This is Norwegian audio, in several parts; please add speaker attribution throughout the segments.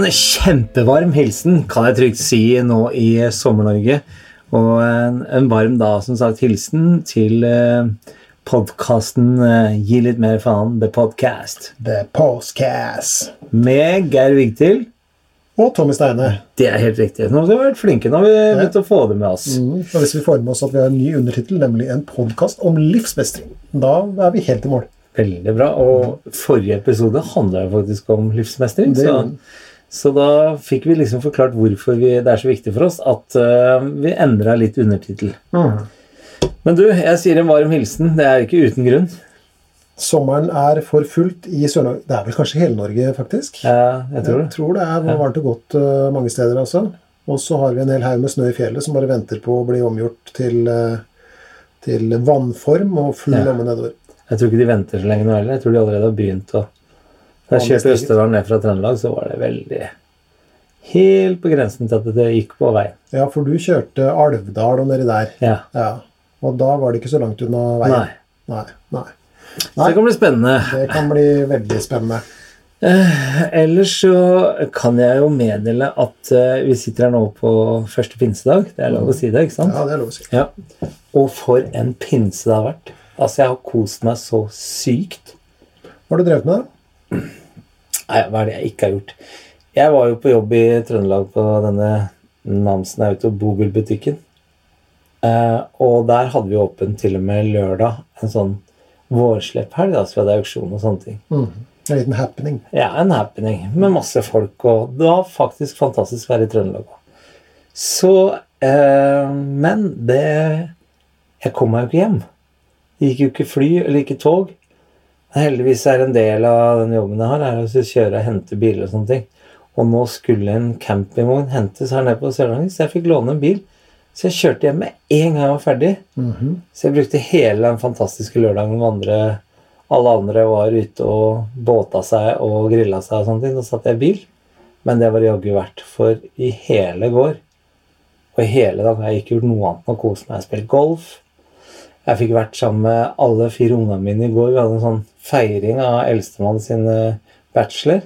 Speaker 1: En kjempevarm hilsen kan jeg trygt si nå i Sommer-Norge. Og en, en varm da, som sagt, hilsen til eh, podkasten eh, Gi litt mer faen, The Podcast.
Speaker 2: The Postcast.
Speaker 1: Med Geir Vigtil.
Speaker 2: Og Tommy Steine.
Speaker 1: Det er helt riktig. Nå har vi vært flinke. Nå har vi begynt å få det med oss.
Speaker 2: Mm. Og hvis vi får med oss at vi har en ny undertittel, nemlig en podkast om livsmestring, da er vi helt i mål.
Speaker 1: Veldig bra. Og forrige episode handla jo faktisk om livsmestring.
Speaker 2: Det
Speaker 1: Så. Så da fikk vi liksom forklart hvorfor vi, det er så viktig for oss at uh, vi endra litt undertittel.
Speaker 2: Mm.
Speaker 1: Men du, jeg sier en varm hilsen. Det er ikke uten grunn.
Speaker 2: Sommeren er for fullt i Sør-Norge. Det er vel kanskje hele-Norge, faktisk?
Speaker 1: Ja, jeg tror det.
Speaker 2: Jeg tror det er varmt og godt uh, mange steder, altså. Og så har vi en hel haug med snø i fjellet som bare venter på å bli omgjort til, uh, til vannform og full
Speaker 1: Ja.
Speaker 2: lomme nedover.
Speaker 1: Jeg tror ikke de venter så lenge nå heller. Jeg tror de allerede har begynt å jeg kjørte Østerdalen ned fra Trøndelag, så var det veldig Helt på grensen til at det gikk på veien.
Speaker 2: Ja, for du kjørte Alvdal og nedi der.
Speaker 1: Ja.
Speaker 2: Ja. Og da var det ikke så langt unna veien.
Speaker 1: Nei.
Speaker 2: Nei. Nei.
Speaker 1: Nei. det kan bli spennende.
Speaker 2: Det kan bli veldig spennende.
Speaker 1: Eh, ellers så kan jeg jo meddele at eh, vi sitter her nå på første pinsedag. Det er lov å si det, ikke sant?
Speaker 2: Ja, det er lov å si.
Speaker 1: Ja. Og for en pinse det har vært. Altså, jeg har kost meg så sykt.
Speaker 2: Hva har du drevet med?
Speaker 1: Nei, hva er det jeg ikke har gjort? Jeg var jo på jobb i Trøndelag på denne Namsen Auto Bobil-butikken. Eh, og der hadde vi åpent til og med lørdag, en sånn vårslepphelg, da, så vi hadde auksjon og sånne ting.
Speaker 2: Mm. En liten happening.
Speaker 1: Ja, en happening med masse folk, og det var faktisk fantastisk å være i Trøndelag òg. Så eh, Men det Jeg kom meg jo ikke hjem. Det gikk jo ikke fly eller ikke tog. Heldigvis er en del av den jobben jeg har, er å kjøre og hente biler og sånne ting. Og nå skulle en campingvogn hentes her nede på Sørlandet, så jeg fikk låne en bil. Så jeg kjørte hjem med en gang jeg var ferdig.
Speaker 2: Mhm.
Speaker 1: Så jeg brukte hele den fantastiske lørdagen med andre Alle andre var ute og båta seg og grilla seg og sånne ting. Da satt jeg i bil. Men det var jaggu verdt. For i hele går og i hele dag har jeg ikke gjort noe annet enn å kose meg. Jeg har spilt golf. Jeg fikk vært sammen med alle fire ungene mine i går. Vi hadde en sånn feiring av eldstemann sin eh, bachelor.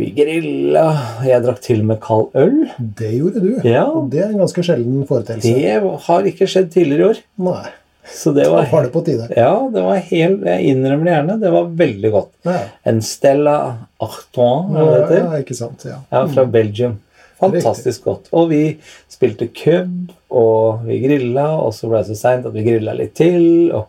Speaker 1: Vi grilla. Jeg drakk til og med kald øl.
Speaker 2: Det gjorde du.
Speaker 1: Ja.
Speaker 2: Og det er en ganske sjelden foreteelse.
Speaker 1: Det har ikke skjedd tidligere i år.
Speaker 2: Nei.
Speaker 1: Så det
Speaker 2: Da
Speaker 1: var
Speaker 2: var det på tide.
Speaker 1: Ja, det var helt Jeg innrømmer det gjerne. Det var veldig godt.
Speaker 2: Ja,
Speaker 1: En Stella Artois, hva det
Speaker 2: ja,
Speaker 1: heter.
Speaker 2: ikke sant. Ja.
Speaker 1: Ja, fra Belgium. Fantastisk godt. Og vi spilte cub, og vi grilla, og så ble det så seint at vi grilla litt til. Og,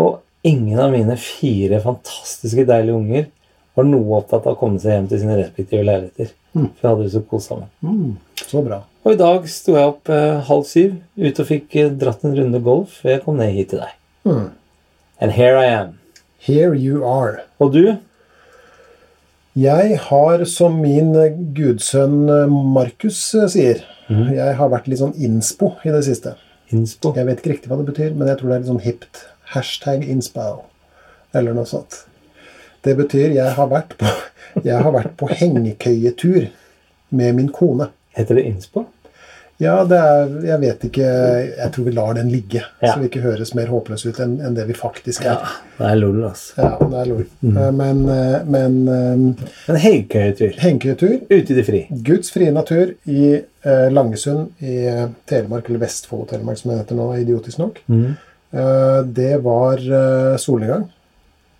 Speaker 1: og ingen av mine fire fantastiske deilige unger var noe opptatt av å komme seg hjem til sine respektive leiligheter.
Speaker 2: Mm.
Speaker 1: For vi hadde det så kos sammen.
Speaker 2: Mm, så bra.
Speaker 1: Og i dag sto jeg opp eh, halv syv, ute og fikk eh, dratt en runde golf før jeg kom ned hit til deg.
Speaker 2: Mm.
Speaker 1: And here I am.
Speaker 2: Here you are.
Speaker 1: Og du?
Speaker 2: Jeg har, som min eh, gudsønn eh, Markus sier sier Jeg har vært litt sånn innspo i det siste.
Speaker 1: Innspo.
Speaker 2: Jeg vet ikke riktig hva det betyr, men jeg tror det er litt sånn hipt. Hashtag inspo. Eller noe sånt. Det betyr jeg har vært på, jeg har vært på hengekøyetur med min kone.
Speaker 1: Heter det innspo?
Speaker 2: Ja, det er Jeg vet ikke Jeg tror vi lar den ligge,
Speaker 1: Ja.
Speaker 2: så vi ikke høres mer håpløse ut enn enn det vi faktisk
Speaker 1: Ja,
Speaker 2: er.
Speaker 1: det er lol, altså.
Speaker 2: Ja, det er lol. Mm. Men, eh, men eh,
Speaker 1: En hengekøyetur.
Speaker 2: hengekøyetur
Speaker 1: Ute i det fri.
Speaker 2: Guds frie natur i eh, Langesund i eh, Telemark, eller Vestfold Telemark som det heter nå, idiotisk nok.
Speaker 1: Mm.
Speaker 2: Eh, det var eh, solnedgang.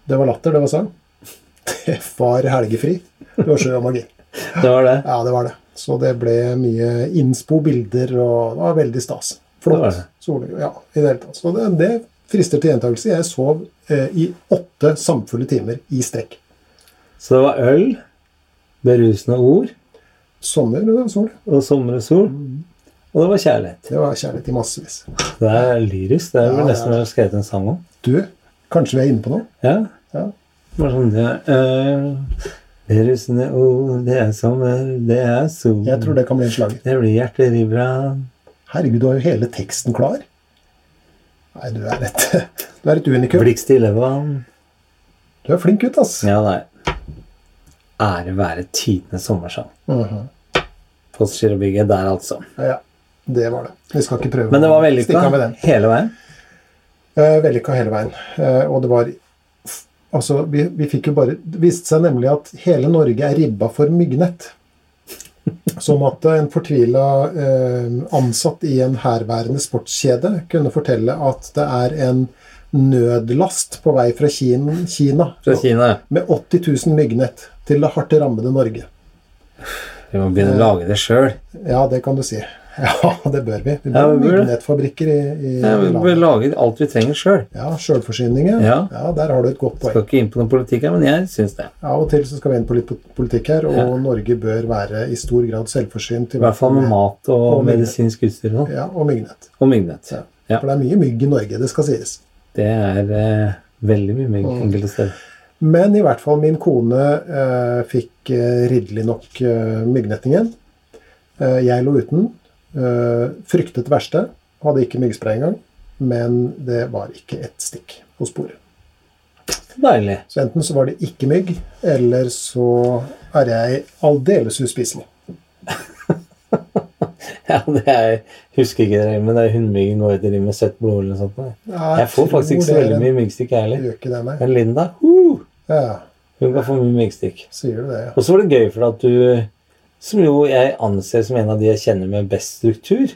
Speaker 2: Det var latter, det var sang. Det var helgefri. Det var sjø og magi.
Speaker 1: Det var det.
Speaker 2: Ja, det var det. Så det ble mye innspo, bilder, og det var veldig stas. Flott.
Speaker 1: det.
Speaker 2: Ja, i det hele tatt. Så det, det frister til gjentakelse. Jeg sov eh, i åtte samfulle timer i strekk.
Speaker 1: Så det var øl, berusende ord
Speaker 2: Sommer og sol.
Speaker 1: og sommer og sol. Og det var kjærlighet.
Speaker 2: Det var kjærlighet i massevis.
Speaker 1: Det er lyrisk. Det er
Speaker 2: Ja,
Speaker 1: nesten ja. skrevet en sang om.
Speaker 2: Du, kanskje vi er inne på noe?
Speaker 1: Ja.
Speaker 2: Ja.
Speaker 1: Bare sånn ja, øh, russende ord, det er sommer, det er sol.
Speaker 2: Jeg tror det kan bli en slag.
Speaker 1: Det blir hjerter i brann.
Speaker 2: Herregud, du har jo hele teksten klar. Nei, du er et, du er et unikum.
Speaker 1: Blikkstille vann.
Speaker 2: Du er flink gutt, ass.
Speaker 1: Ja, nei. Ære være tidenes sommersang.
Speaker 2: Mhm.
Speaker 1: Postgirobygget der, altså.
Speaker 2: Ja, det var det. Vi skal ikke prøve
Speaker 1: Men det var
Speaker 2: å stikke av med
Speaker 1: vellykka hele veien.
Speaker 2: Uh, vellykka hele veien. Uh, og det var Altså, vi, vi fikk jo bare Det viste seg nemlig at hele Norge er ribba for myggnett. Som at en fortvila eh, ansatt i en herværende sportskjede kunne fortelle at det er en nødlast på vei fra Kina, Kina
Speaker 1: Fra Kina.
Speaker 2: med 80 000 myggnett til det hardt rammede Norge.
Speaker 1: Vi må begynne å lage det sjøl.
Speaker 2: Ja, det kan du si. Ja, det bør vi. Vi bør ha
Speaker 1: vi bør
Speaker 2: i, i
Speaker 1: Ja, vi bør lage alt vi trenger sjøl.
Speaker 2: Ja, sjølforsyning, ja.
Speaker 1: Ja.
Speaker 2: ja. Der har du et godt poeng.
Speaker 1: Skal ikke inn på noen politikk her, men jeg syns det.
Speaker 2: Av og til så skal vi inn på litt politikk her, og
Speaker 1: Ja.
Speaker 2: Norge bør være i stor grad selvforsynt.
Speaker 1: I hvert fall med mat og,
Speaker 2: Og
Speaker 1: medisinsk utstyr og sånn.
Speaker 2: Ja, og myggnett.
Speaker 1: Og myggnett.
Speaker 2: Ja.
Speaker 1: Ja.
Speaker 2: For det er mye mygg i Norge, det skal sies.
Speaker 1: Det er eh, veldig mye mygg
Speaker 2: Mm.
Speaker 1: enkelte steder.
Speaker 2: Men i hvert fall min kone eh, fikk eh, ridderlig nok eh, myggnettingen. Eh, jeg lå uten. Eh, fryktet det verste. Hadde ikke myggspray engang. Men det var ikke ett stikk på sporet.
Speaker 1: Deilig.
Speaker 2: Så enten så var det ikke mygg, eller så er jeg aldeles uspiselig.
Speaker 1: Ja, det er, jeg husker ikke det, men det er hundmyggen går etter de med søtt blod eller noe sånt. nei. Jeg får faktisk ikke så veldig mye myggstikk, jeg heller. Men Linda, uh,
Speaker 2: Ja,
Speaker 1: hun kan få mye myggstikk.
Speaker 2: sier du det, ja.
Speaker 1: Og så var det gøy for at du, som jo jeg anser som en av de jeg kjenner med best struktur,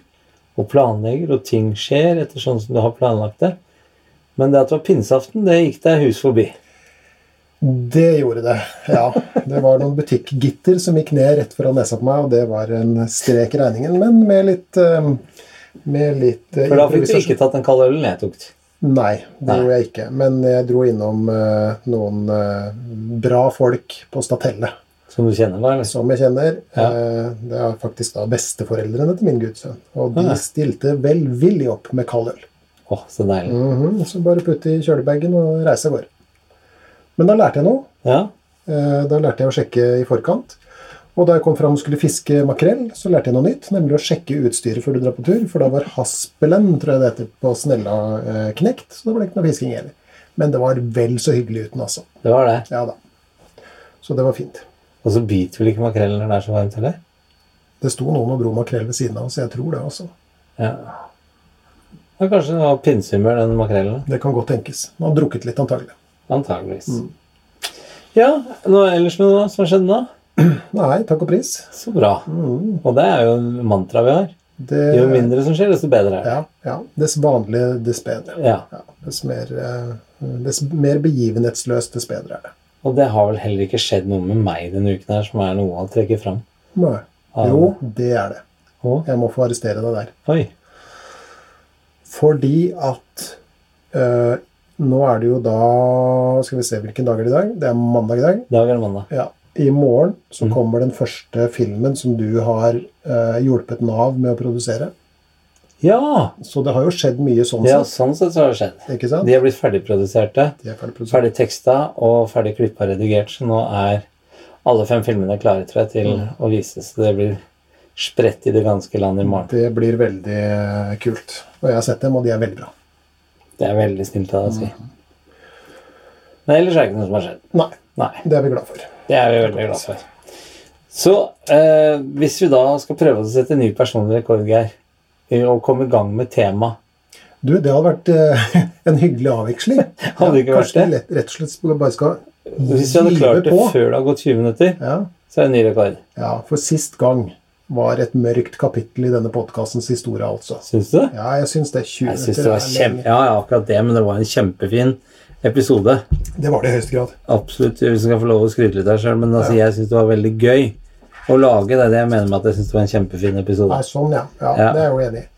Speaker 1: og planlegger, og ting skjer etter sånn som du har planlagt det. Men det at det var pinseaften, det gikk deg hus forbi.
Speaker 2: Det gjorde det, ja. Det var noen butikkgitter som gikk ned rett foran nesa på meg, og det var en strek i regningen, men med litt eh, Med litt eh,
Speaker 1: For da fikk du ikke tatt den kalde ølen jeg tok.
Speaker 2: Nei, det
Speaker 1: Nei.
Speaker 2: gjorde jeg ikke. Men jeg dro innom eh, noen bra folk på Statelle
Speaker 1: Som du kjenner, da? eller?
Speaker 2: som jeg kjenner.
Speaker 1: Ja.
Speaker 2: Eh, det er faktisk da besteforeldrene til min gudsønn. Og de
Speaker 1: Ja.
Speaker 2: stilte velvillig opp med kald øl.
Speaker 1: Oh, så deilig.
Speaker 2: Mhm, Så bare putte i kjølebagen og reise av gårde. Men da lærte jeg noe.
Speaker 1: Ja,
Speaker 2: Eh, Da lærte jeg å sjekke i forkant. Og da jeg kom fram og skulle fiske makrell, så lærte jeg noe nytt, nemlig å sjekke utstyret før du drar på tur. For da var haspelen, tror jeg det heter, på snella eh, knekt, så da ble det ikke noe fisking heller. Men det var vel så hyggelig uten, altså.
Speaker 1: det var det.
Speaker 2: Ja da. Så det var fint.
Speaker 1: Og så biter vel ikke makrellen når det er så varmt, heller?
Speaker 2: Det sto noen og dro makrell ved siden av, så jeg tror det, altså.
Speaker 1: Ja. ja. Kanskje det var pinsehumør, den makrellen.
Speaker 2: Det kan godt tenkes. Man har drukket litt, antagelig.
Speaker 1: Antageligvis. Ja, noe ellers med noe som har skjedd nå?
Speaker 2: Nei, takk og pris.
Speaker 1: Så bra.
Speaker 2: Mm,
Speaker 1: Og det er jo en mantra vi har.
Speaker 2: det,
Speaker 1: Jo mindre som skjer, desto bedre er det.
Speaker 2: Ja, ja. Dess vanlig, dess bedre.
Speaker 1: Ja.
Speaker 2: Ja, dess, mer, eh, dess mer begivenhetsløst, dess bedre er det.
Speaker 1: Og det har vel heller ikke skjedd noe med meg denne uken her som er noe å trekke fram.
Speaker 2: Nei. Jo, det er det. Jeg må få arrestere deg der.
Speaker 1: oi.
Speaker 2: Fordi at øh, Nå er det jo da Skal vi se hvilken dag er det i dag? Det er mandag i dag.
Speaker 1: Dag eller mandag?
Speaker 2: Ja. I morgen så
Speaker 1: Mm.
Speaker 2: kommer den første filmen som du har øh, hjulpet Nav med å produsere.
Speaker 1: Ja!
Speaker 2: Så det har jo skjedd mye sånn sett. ja!
Speaker 1: Sånn sett så har det skjedd.
Speaker 2: Ikke sant?
Speaker 1: De er blitt ferdigproduserte,
Speaker 2: De er ferdig
Speaker 1: teksta og ferdig klippa og redigert, så nå er alle fem filmene klare tror jeg, til
Speaker 2: Mm.
Speaker 1: å vises. Så det blir spredt i det ganske land i morgen.
Speaker 2: Det blir veldig kult. Og jeg har sett dem, og de er veldig bra.
Speaker 1: Det er veldig snilt av deg å si.
Speaker 2: Mm.
Speaker 1: Men ellers er det ikke noe som har skjedd.
Speaker 2: Nei,
Speaker 1: Nei.
Speaker 2: det er vi glad for.
Speaker 1: Det er vi veldig glad for. Så eh, hvis vi da skal prøve å sette ny personlig rekord, Geir, å komme i gang med tema
Speaker 2: Du, det hadde vært øh, en hyggelig avveksling.
Speaker 1: Hadde ikke vært det?
Speaker 2: lett, rett og slett bare skal
Speaker 1: Hvis vi hadde klart det
Speaker 2: på.
Speaker 1: før det har gått 20 minutter,
Speaker 2: Ja,
Speaker 1: så er det ny rekord.
Speaker 2: ja, for sist gang var et mørkt kapittel i denne podkastens historie, altså.
Speaker 1: Syns du?
Speaker 2: Ja, jeg syns det. 20
Speaker 1: Jeg synes det var kjempe... Ja, ja, akkurat det, men det var en kjempefin episode.
Speaker 2: Det var det i høyeste grad.
Speaker 1: Absolutt. Hvis jeg skal få lov å skryte litt av sjøl, men altså, jeg syns det var veldig gøy å lage det. Det jeg mener med at jeg syns det var en kjempefin episode.
Speaker 2: Nei, sånn, ja. ja.
Speaker 1: Ja.
Speaker 2: Det er jeg jo enig i.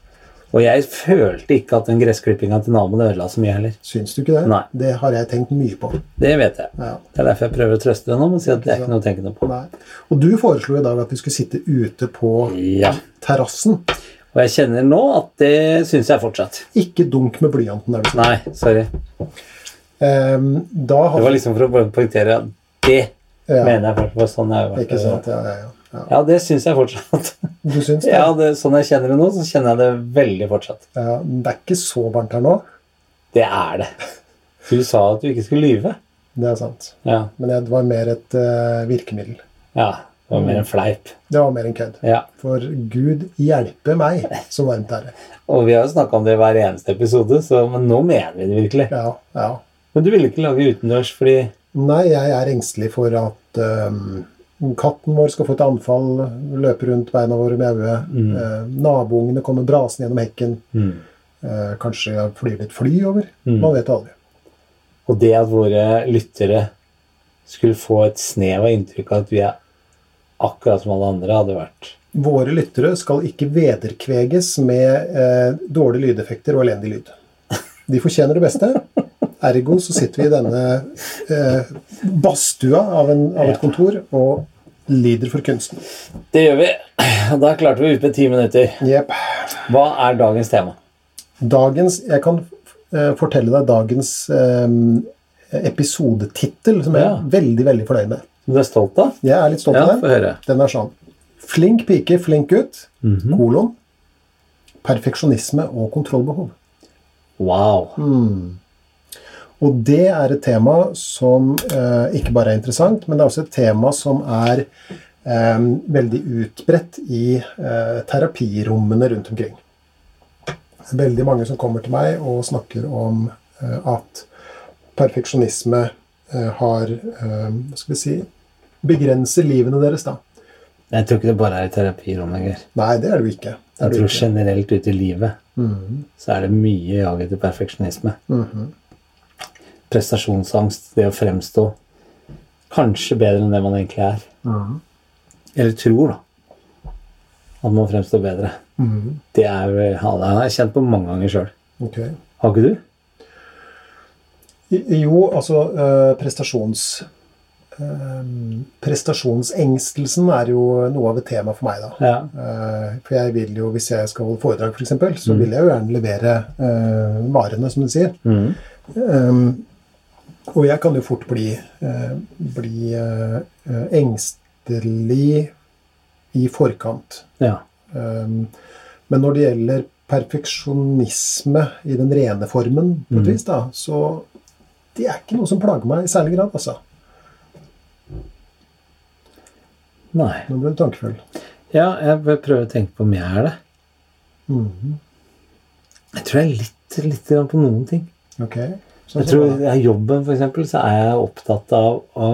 Speaker 1: Og jeg følte ikke at den gressklippinga til naboen ødela så mye heller.
Speaker 2: Syns du ikke det?
Speaker 1: Nei.
Speaker 2: Det har jeg tenkt mye på.
Speaker 1: Det vet jeg.
Speaker 2: Ja.
Speaker 1: Det er derfor jeg prøver å trøste deg nå med å si at det er ikke noe å tenke noe på.
Speaker 2: Nei. Og du foreslo i dag at vi skulle sitte ute på
Speaker 1: Ja.
Speaker 2: terrassen.
Speaker 1: Og jeg kjenner nå at det syns jeg fortsatt.
Speaker 2: Ikke dunk med blyanten der du.
Speaker 1: Nei, sorry.
Speaker 2: Um,
Speaker 1: Det var liksom for å poengtere at det
Speaker 2: ja,
Speaker 1: mener jeg faktisk var sånn jeg har vært.
Speaker 2: Ikke sant? Ja, ja, ja. Ja.
Speaker 1: Ja, det syns jeg fortsatt.
Speaker 2: Du syns det?
Speaker 1: Ja, det, sånn jeg kjenner det nå, så kjenner jeg det veldig fortsatt.
Speaker 2: Ja, det er ikke så varmt her nå.
Speaker 1: Det er det. Du sa at du ikke skulle lyve.
Speaker 2: Det er sant.
Speaker 1: Ja.
Speaker 2: Men det var mer et uh, virkemiddel.
Speaker 1: ja. Det var mer en fleip.
Speaker 2: Det var mer en kødd.
Speaker 1: Ja.
Speaker 2: For Gud hjelpe meg, så varmt er det.
Speaker 1: Og vi har jo snakka om det i hver eneste episode, så, men nå mener vi det virkelig.
Speaker 2: Ja, ja.
Speaker 1: Men du ville ikke lage utendørs fordi
Speaker 2: Nei, jeg er engstelig for at øhm, katten vår skal få et anfall, løpe rundt beina våre med øyet.
Speaker 1: Mm.
Speaker 2: Eh, naboungene kommer brasende gjennom hekken.
Speaker 1: mm.
Speaker 2: Eh, kanskje flyr litt fly over.
Speaker 1: Mm.
Speaker 2: Man vet aldri.
Speaker 1: Og det at våre lyttere skulle få et snev av inntrykk av at vi er akkurat som alle andre, hadde vært
Speaker 2: Våre lyttere skal ikke vederkveges med eh, dårlige lydeffekter og elendig lyd. De fortjener det beste. Ergo så sitter vi i denne eh, badstua av, en, av et kontor og lider for kunsten.
Speaker 1: Det gjør vi. Da klarte vi ut med ti minutter.
Speaker 2: Yep.
Speaker 1: Hva er dagens tema?
Speaker 2: Dagens Jeg kan eh, fortelle deg dagens eh, episodetittel, som jeg er veldig, veldig fornøyd med.
Speaker 1: Du er stolt av?
Speaker 2: Jeg er litt stolt
Speaker 1: Ja,
Speaker 2: av den. Den er sånn. Flink pike, flink gutt.
Speaker 1: Mhm.
Speaker 2: Kolon. Perfeksjonisme og kontrollbehov.
Speaker 1: Wow.
Speaker 2: Og det er et tema som eh, ikke bare er interessant, men det er også et tema som er eh, veldig utbredt i eh, terapirommene rundt omkring. Det er veldig mange som kommer til meg og snakker om eh, at perfeksjonisme eh, har eh, Hva skal vi si begrenser livene deres, da.
Speaker 1: Jeg tror ikke det bare er i terapirom lenger.
Speaker 2: Nei, det er det jo ikke. Det
Speaker 1: Jeg tror
Speaker 2: ikke.
Speaker 1: generelt ute i livet
Speaker 2: mm.
Speaker 1: så er det mye jag etter perfeksjonisme.
Speaker 2: Mhm.
Speaker 1: Prestasjonsangst, det å fremstå kanskje bedre enn det man egentlig er.
Speaker 2: Mm.
Speaker 1: Eller tror, da. At man fremstår bedre.
Speaker 2: Mm.
Speaker 1: Det er jo- ja, det har jeg kjent på mange ganger sjøl.
Speaker 2: Okay.
Speaker 1: Har ikke du?
Speaker 2: Jo, altså øh, prestasjons... eh, prestasjonsengstelsen er jo noe av et tema for meg, da.
Speaker 1: Ja.
Speaker 2: Eh, for jeg vil jo, hvis jeg skal holde foredrag, f.eks., så
Speaker 1: Mm.
Speaker 2: vil jeg jo gjerne levere eh, varene, som du sier.
Speaker 1: Mm.
Speaker 2: Um, og jeg kan jo fort bli, eh, bli eh, engstelig i forkant.
Speaker 1: ja.
Speaker 2: Um, men når det gjelder perfeksjonisme i den rene formen, på et
Speaker 1: Mm.
Speaker 2: vis, da, så det er ikke noe som plager meg i særlig grad, altså.
Speaker 1: Nei.
Speaker 2: Nå ble du tankefull.
Speaker 1: Ja, jeg vil prøve å tenke på om jeg er det.
Speaker 2: Mhm.
Speaker 1: Jeg tror jeg er litt, litt på noen ting.
Speaker 2: Ok.
Speaker 1: Jeg tror? I jobben eksempel, så er jeg opptatt av å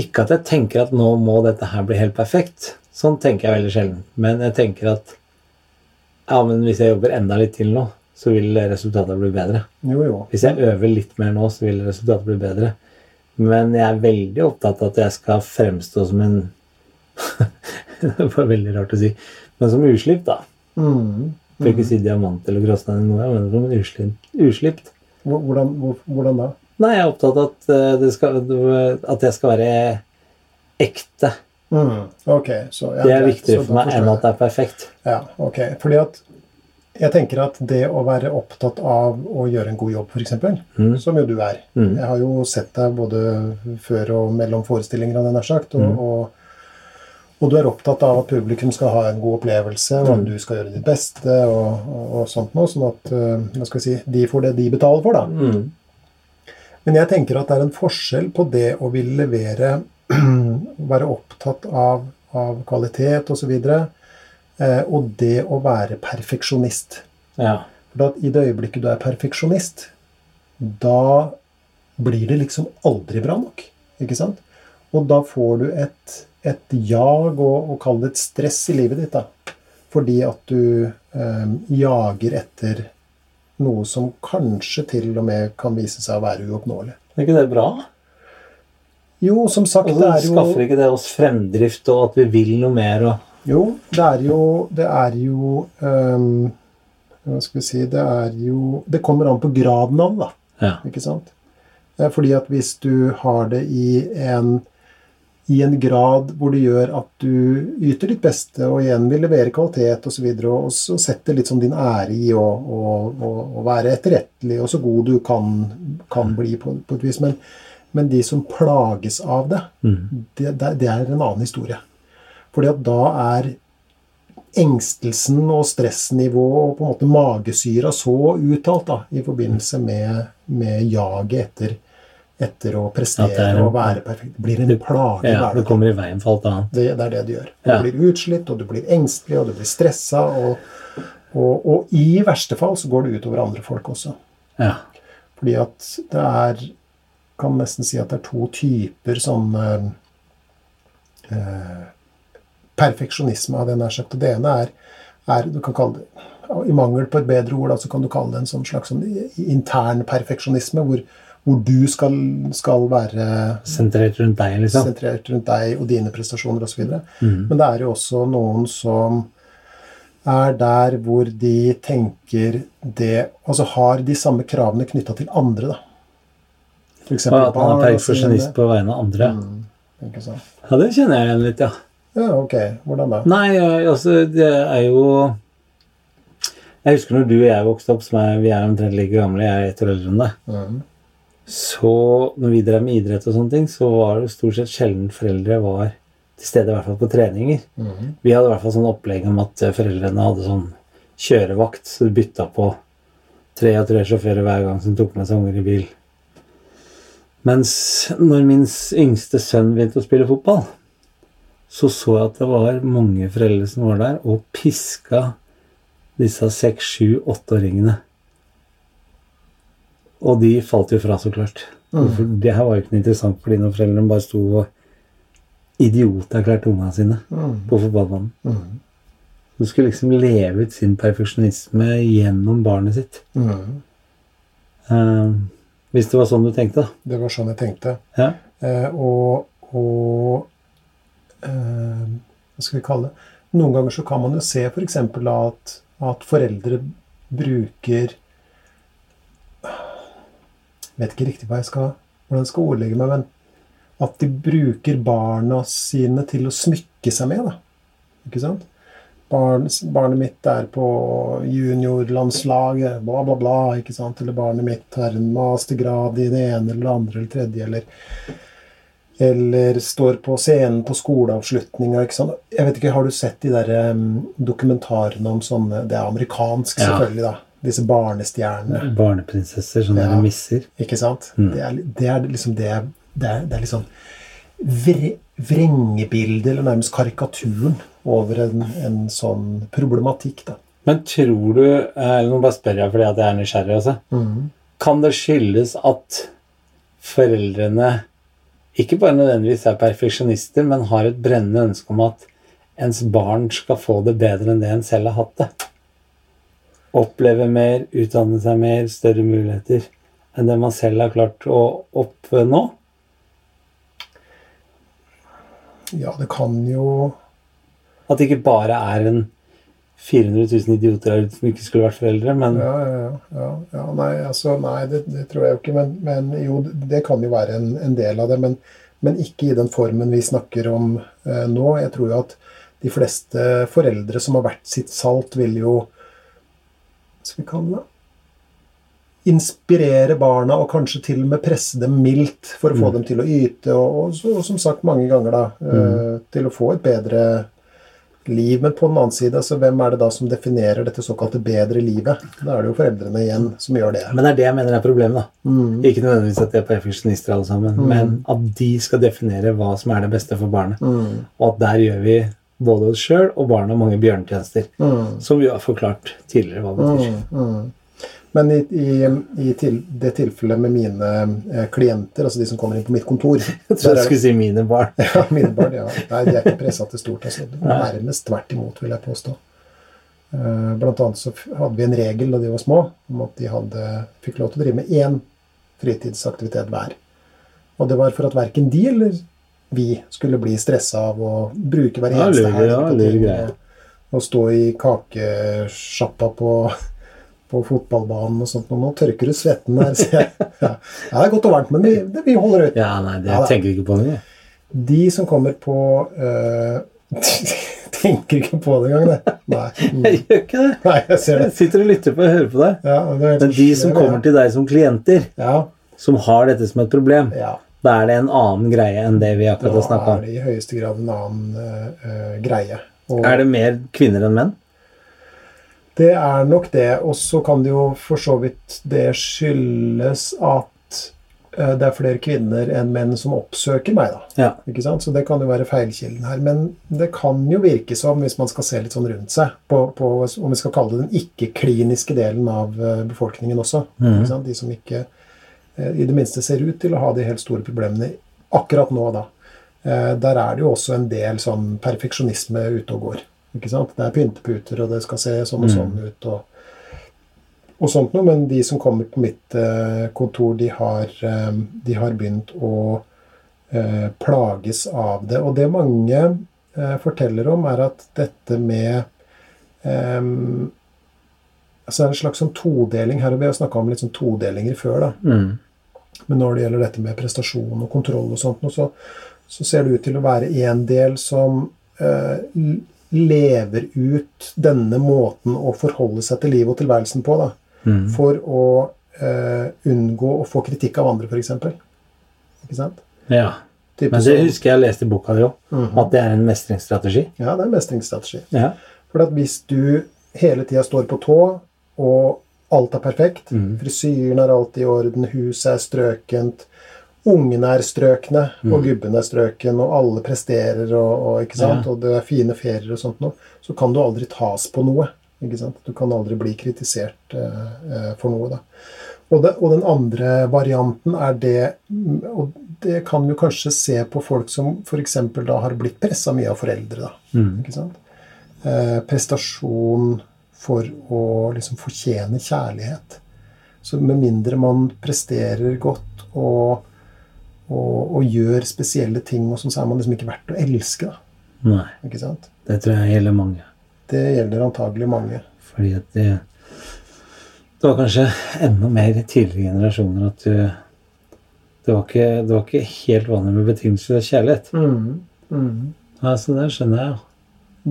Speaker 1: Ikke at jeg tenker at nå må dette her bli helt perfekt. Sånn tenker jeg veldig sjelden. Men jeg tenker at ja, men hvis jeg jobber enda litt til nå, så vil resultatet bli bedre.
Speaker 2: Jo, jo.
Speaker 1: Hvis jeg øver litt mer nå, så vil resultatet bli bedre. Men jeg er veldig opptatt av at jeg skal fremstå som en Det var veldig rart å si. Men som uslipt, da.
Speaker 2: Mhm.
Speaker 1: For ikke å si diamant eller gråstein, eller noe, men som uslipt. uslipt.
Speaker 2: Hvor- Hvordan, hvordan da?
Speaker 1: Nei, jeg er opptatt av at, eh, det skal, at jeg skal være ekte.
Speaker 2: Mm, Ok, så ja,
Speaker 1: Det er viktigere for meg enn at det er perfekt.
Speaker 2: Ja, ok. Fordi at jeg tenker at det å være opptatt av å gjøre en god jobb, f.eks.,
Speaker 1: Mm.
Speaker 2: som jo du er
Speaker 1: Mm.
Speaker 2: Jeg har jo sett deg både før og mellom forestillinger, sagt. Og,
Speaker 1: Mm.
Speaker 2: og, og du er opptatt av at publikum skal ha en god opplevelse, og
Speaker 1: Mm.
Speaker 2: at du skal gjøre ditt beste, og, og, og sånt noe. Sånn at eh, hva skal vi si, de får det de betaler for, da.
Speaker 1: Mm.
Speaker 2: Men jeg tenker at det er en forskjell på det å ville levere Være opptatt av, av kvalitet osv. videre, og det å være perfeksjonist.
Speaker 1: Ja.
Speaker 2: For at i det øyeblikket du er perfeksjonist, da blir det liksom aldri bra nok. Ikke sant? Og da får du et, et jag og, og kall det et stress i livet ditt. da. Fordi at du eh, jager etter noe som kanskje til og med kan vise seg å være uoppnåelig.
Speaker 1: Er ikke det bra?
Speaker 2: Jo, som sagt,
Speaker 1: altså,
Speaker 2: det er jo
Speaker 1: skaffer ikke det oss fremdrift, og at vi vil noe mer. og...
Speaker 2: Jo, det er jo Det er jo um, Hva skal vi si Det er jo Det kommer an på graden av det, da.
Speaker 1: Ja.
Speaker 2: Ikke sant? Eh, Fordi at hvis du har det i en i en grad hvor det gjør at du yter ditt beste og igjen vil levere kvalitet osv., og, så og så setter litt sånn din ære i å, å, å, å være etterrettelig og så god du kan, kan bli på, på et vis. Men, men de som plages av det,
Speaker 1: Mm.
Speaker 2: det, det, det er en annen historie. Fordi at da er engstelsen og stressnivået og på en måte magesyra så uttalt da, i forbindelse med, med jaget etter, etter å prestere
Speaker 1: er en-
Speaker 2: og være perfekt. Det blir en plage.
Speaker 1: Ja, det kommer i veien for alt annet.
Speaker 2: Det, det er det du gjør. Du
Speaker 1: Ja.
Speaker 2: blir utslitt, og du blir engstelig, og du blir stressa. Og, og, og i verste fall så går det utover andre folk også.
Speaker 1: Ja.
Speaker 2: Fordi at det er Kan nesten si at det er to typer sånn eh, perfeksjonisme, hadde jeg nær sagt. Det ene er, er du kan kalle det, I mangel på et bedre ord så kan du kalle det en sånn slags sånn intern perfeksjonisme, hvor, hvor du skal, skal, være
Speaker 1: Sentrert rundt deg, liksom?
Speaker 2: Sentrert rundt deg og dine prestasjoner osv. Mm. Men det er jo også noen som er der hvor de tenker det Altså har de samme kravene knytta til andre, da.
Speaker 1: For eksempel, at man er perfeksjonist på vegne av andre. Mm, ja, det kjenner jeg igjen litt, ja.
Speaker 2: Ja, ok. Hvordan da?
Speaker 1: Nei, altså, det er jo Jeg husker når du og jeg vokste opp, som er, vi er omtrent like gamle, jeg er ett år eldre enn deg. Mm. Så når vi drev med idrett og sånne ting, så var det stort sett sjelden foreldre var til stede, i hvert fall på treninger. Mm. Vi hadde i hvert fall sånn opplegg om at foreldrene hadde sånn kjørevakt, så du bytta på tre og tre sjåfører hver gang som tok med seg unger i bil. Mens når min yngste sønn begynte å spille fotball, så så jeg at det var mange foreldre som var der og piska disse seks, sju, åtteåringene. Og de falt jo fra, så klart. Mm. Det her var jo ikke interessant for de når foreldrene bare sto og idioterklærte ungene sine mm. på fotballbanen. Mm. Du skulle liksom leve ut sin perfeksjonisme gjennom barnet sitt. Mm. Uh, hvis det var sånn du tenkte, da.
Speaker 2: Det var sånn jeg tenkte.
Speaker 1: Ja.
Speaker 2: Uh, og, og eh, Hva skal vi kalle det? Noen ganger så kan man jo se f.eks. For at, at foreldre bruker vet ikke riktig hva jeg skal, hvordan jeg skal ordlegge meg, men at de bruker barna sine til å smykke seg med. da. Ikke sant? Barn, barnet mitt er på juniorlandslaget, bla, bla, bla. ikke sant? Eller barnet mitt har en mastergrad i det ene eller det andre eller tredje. Eller eller står på scenen på skoleavslutninga. Jeg vet ikke, Har du sett de der um, dokumentarene om sånne Det er amerikansk, selvfølgelig. da, Disse barnestjernene.
Speaker 1: Barneprinsesser, sånne ja. misser.
Speaker 2: Ikke sant? Mm. Det, er, det, er, liksom det, det er, det er liksom vre, vrengebildet, eller nærmest karikaturen, over en, en, sånn problematikk. da.
Speaker 1: Men tror du eh, Nå bare spør jeg fordi jeg er nysgjerrig. Altså. Mm. Kan det skyldes at foreldrene ikke bare nødvendigvis er perfeksjonister, men har et brennende ønske om at ens barn skal få det bedre enn det en selv har hatt det. Oppleve mer, utdanne seg mer, større muligheter enn det man selv har klart å oppnå.
Speaker 2: Ja, det kan jo
Speaker 1: At det ikke bare er en 400 000 idioter her ute som ikke skulle vært foreldre, men
Speaker 2: Ja, ja, ja. ja nei, altså, nei det, det, tror jeg jo ikke. Men, men, jo, det kan jo være en, en del av det. Men, men, ikke i den formen vi snakker om eh, nå. Jeg tror jo at de fleste foreldre som har vært sitt salt, vil jo skal vi kalle det? Inspirere barna og kanskje til og med presse dem mildt for å få mm. dem til å yte. Og, og, og, som sagt mange ganger, da, mm. eh, til å få et bedre liv. Men på den annen side, altså, hvem er det da som definerer dette såkalte bedre livet? Da er det jo foreldrene igjen som gjør det.
Speaker 1: Men det er det jeg mener er problemet. da. Mm. Ikke nødvendigvis at de er perfeksjonister alle sammen, mm. men at de skal definere hva som er det beste for barnet. Mm. Og at der gjør vi både oss sjøl og barna mange bjørnetjenester. Mm. Som vi har forklart tidligere hva det betyr.
Speaker 2: Mm. Mm. Men i, i, i til, det tilfellet med mine eh, klienter, altså de som kommer inn på mitt kontor
Speaker 1: Jeg trodde du skulle si mine barn.
Speaker 2: ja, mine barn, ja. Nei, de er ikke pressa til stort. Altså. Nærmest tvert imot, vil jeg påstå. Uh, blant annet så hadde vi en regel da de var små, om at de hadde, fikk lov til å drive med én fritidsaktivitet hver. Og det var for at verken de eller vi skulle bli stressa av å bruke hver eneste helg ja, og, og stå i kakesjappa på på fotballbanen og sånt. og Nå tørker du svetten der, sier jeg. ja. det er godt og varmt, men vi, det, vi holder ut.
Speaker 1: Ja, nei, det ja, tenker jeg ikke på engang.
Speaker 2: De som kommer på uh, Tenker ikke på det engang, det. Nei.
Speaker 1: Mm. Jeg gjør ikke det.
Speaker 2: Nei, jeg, ser det.
Speaker 1: jeg sitter og lytter på og hører på deg.
Speaker 2: Ja, det
Speaker 1: men de som kommer til deg som klienter,
Speaker 2: ja.
Speaker 1: som har dette som et problem,
Speaker 2: ja.
Speaker 1: Da er det en annen greie enn det vi akkurat har snakka
Speaker 2: om. Da er det i høyeste grad en annen uh, greie.
Speaker 1: Og, er det mer kvinner enn menn?
Speaker 2: Det er nok det. Og så kan det jo for så vidt det skyldes at uh, det er flere kvinner enn menn som oppsøker meg. da.
Speaker 1: Ja.
Speaker 2: Så det kan jo være feilkilden her. Men det kan jo virke som, hvis man skal se litt sånn rundt seg, på, på om vi skal kalle det den ikke-kliniske delen av befolkningen også,
Speaker 1: mm.
Speaker 2: de som ikke i det minste ser ut til å ha de helt store problemene akkurat nå, da. Eh, der er det jo også en del sånn perfeksjonisme ute og går. Ikke sant? Det er pynteputer, og det skal se sånn og
Speaker 1: Mm.
Speaker 2: sånn ut. og, og sånt noe, Men de som kommer på mitt eh, kontor, de har, eh, de har begynt å eh, plages av det. Og det mange eh, forteller om, er at dette med eh, altså En slags sånn todeling her, og vi har snakka om litt sånn todelinger før. da,
Speaker 1: Mm.
Speaker 2: men når det gjelder dette med prestasjon og kontroll og sånt, så, så ser det ut til å være en del som eh, lever ut denne måten å forholde seg til livet og tilværelsen på, da,
Speaker 1: Mm.
Speaker 2: for å eh, unngå å få kritikk av andre, f.eks. Ikke sant?
Speaker 1: Ja.
Speaker 2: Typisk
Speaker 1: Men det
Speaker 2: sånn-
Speaker 1: husker jeg leste i boka di òg,
Speaker 2: Mhm.
Speaker 1: at det er en mestringsstrategi.
Speaker 2: Ja, det er en mestringsstrategi.
Speaker 1: Ja.
Speaker 2: For at hvis du hele tida står på tå, og alt er perfekt
Speaker 1: Mm.
Speaker 2: Frisyren er alltid i orden, huset er strøkent, ungene er strøkne, og
Speaker 1: Mhm.
Speaker 2: gubben er strøken, og alle presterer, og, og, ikke sant?
Speaker 1: Ja.
Speaker 2: og det er fine ferier og sånt noe, så kan du aldri tas på noe. Ikke sant? Du kan aldri bli kritisert eh, eh, for noe. da. Og, det, og den andre varianten er det Og det kan du kanskje se på folk som f.eks. da har blitt pressa mye av foreldre. da.
Speaker 1: Mm.
Speaker 2: Ikke sant? Eh, prestasjon for å liksom fortjene kjærlighet. Så med mindre man presterer godt og, og, og gjør spesielle ting, og sånn, så er man liksom ikke verdt å elske. Da.
Speaker 1: Nei,
Speaker 2: Ikke sant?
Speaker 1: det tror jeg gjelder mange.
Speaker 2: Det gjelder antagelig mange.
Speaker 1: Fordi at det Det var kanskje enda mer i tidligere generasjoner at du det var, ikke, det var ikke helt vanlig med betingelser og kjærlighet. Ja, så det skjønner jeg jo.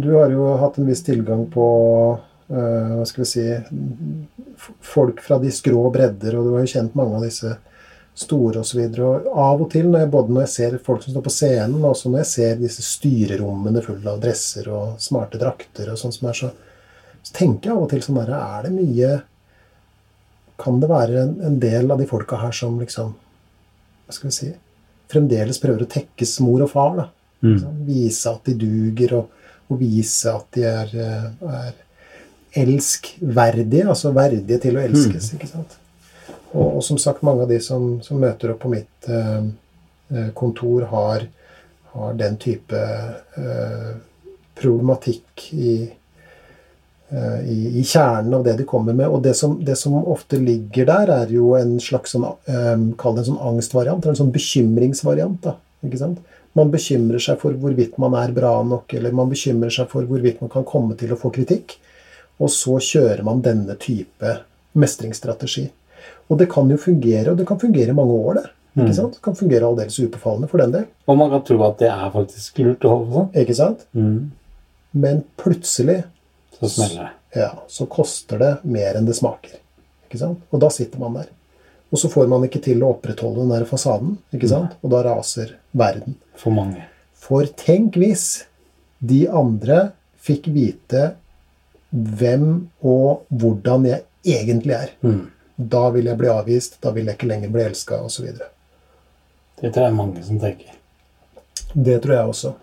Speaker 2: Du har jo hatt en viss tilgang på eh, hva skal vi si folk fra de skrå bredder, og du har jo kjent mange av disse store osv. Av og til, når jeg, både når jeg ser folk som står på scenen, og også når jeg ser disse styrerommene fulle av dresser og smarte drakter og sånn som er så Så tenker jeg av og til sånn derre Er det mye Kan det være en, en del av de folka her som liksom Hva skal vi si Fremdeles prøver å tekkes mor og far, da?
Speaker 1: Mm.
Speaker 2: Sånn, Vise at de duger, og, og vise at de er, eh, er elskverdige, altså verdige til å elskes. ikke sant? Og, og som sagt, mange av de som, som møter opp på mitt eh, eh, kontor, har, har den type eh, problematikk i, eh, i, i kjernen av det de kommer med. Og det som, det som ofte ligger der, er jo en slags sånn, eh, Kall det en sånn angstvariant, eller en sånn bekymringsvariant. da, ikke sant? Man bekymrer seg for hvorvidt man er bra nok, eller man bekymrer seg for hvorvidt man kan komme til å få kritikk. Og så kjører man denne type mestringsstrategi. Og det kan jo fungere, og det kan fungere i mange år. det. Ikke sant? Det kan fungere aldeles ubefalende for den del.
Speaker 1: Og man kan tro at det er faktisk lurt å holde på sånn.
Speaker 2: Ikke sant?
Speaker 1: Mm.
Speaker 2: Men plutselig
Speaker 1: Så smeller det.
Speaker 2: ja, så koster det mer enn det smaker. Ikke sant? Og da sitter man der. Og så får man ikke til å opprettholde den der fasaden, ikke sant? og da raser verden.
Speaker 1: For mange.
Speaker 2: For tenk hvis de andre fikk vite hvem og hvordan jeg egentlig er.
Speaker 1: Mm.
Speaker 2: Da vil jeg bli avvist, da vil jeg ikke lenger bli elska, osv.
Speaker 1: Det tror jeg er mange som tenker.
Speaker 2: Det tror jeg også.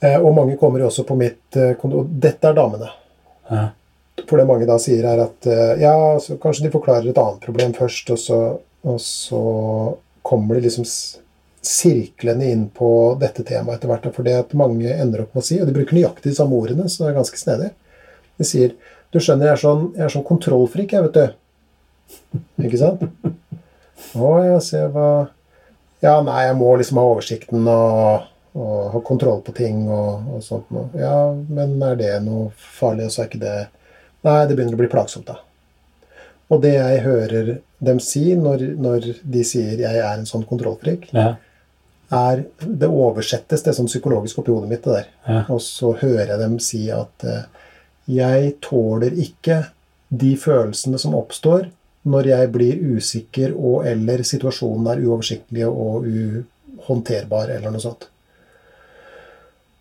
Speaker 2: Eh, Og mange kommer jo også på mitt eh, kontor. Dette er damene.
Speaker 1: Ja.
Speaker 2: For det mange da sier, er at eh, ja, så kanskje de forklarer et annet problem først, og så, og så kommer de liksom sirklende inn på dette temaet etter hvert. For det at mange ender opp med å si, og de bruker nøyaktig de samme ordene, så det er ganske snedig. De sier Du skjønner, jeg er sånn, jeg er sånn kontrollfrik, jeg, vet du. Ikke sant? Å, jeg se hva Ja, nei, jeg må liksom ha oversikten og, og ha kontroll på ting og, og sånt noe. Ja, men er det noe farlig, så er ikke det Nei, det begynner å bli plagsomt, da. Og det jeg hører dem si når, når de sier 'jeg er en sånn kontrollfrik',
Speaker 1: Ja.
Speaker 2: Er Det oversettes, det er sånn psykologisk oppi hodet mitt, det der.
Speaker 1: Ja.
Speaker 2: Og så hører jeg dem si at eh, 'jeg tåler ikke de følelsene som oppstår når jeg blir usikker og eller situasjonen er uoversiktlig og uhåndterbar', eller noe sånt.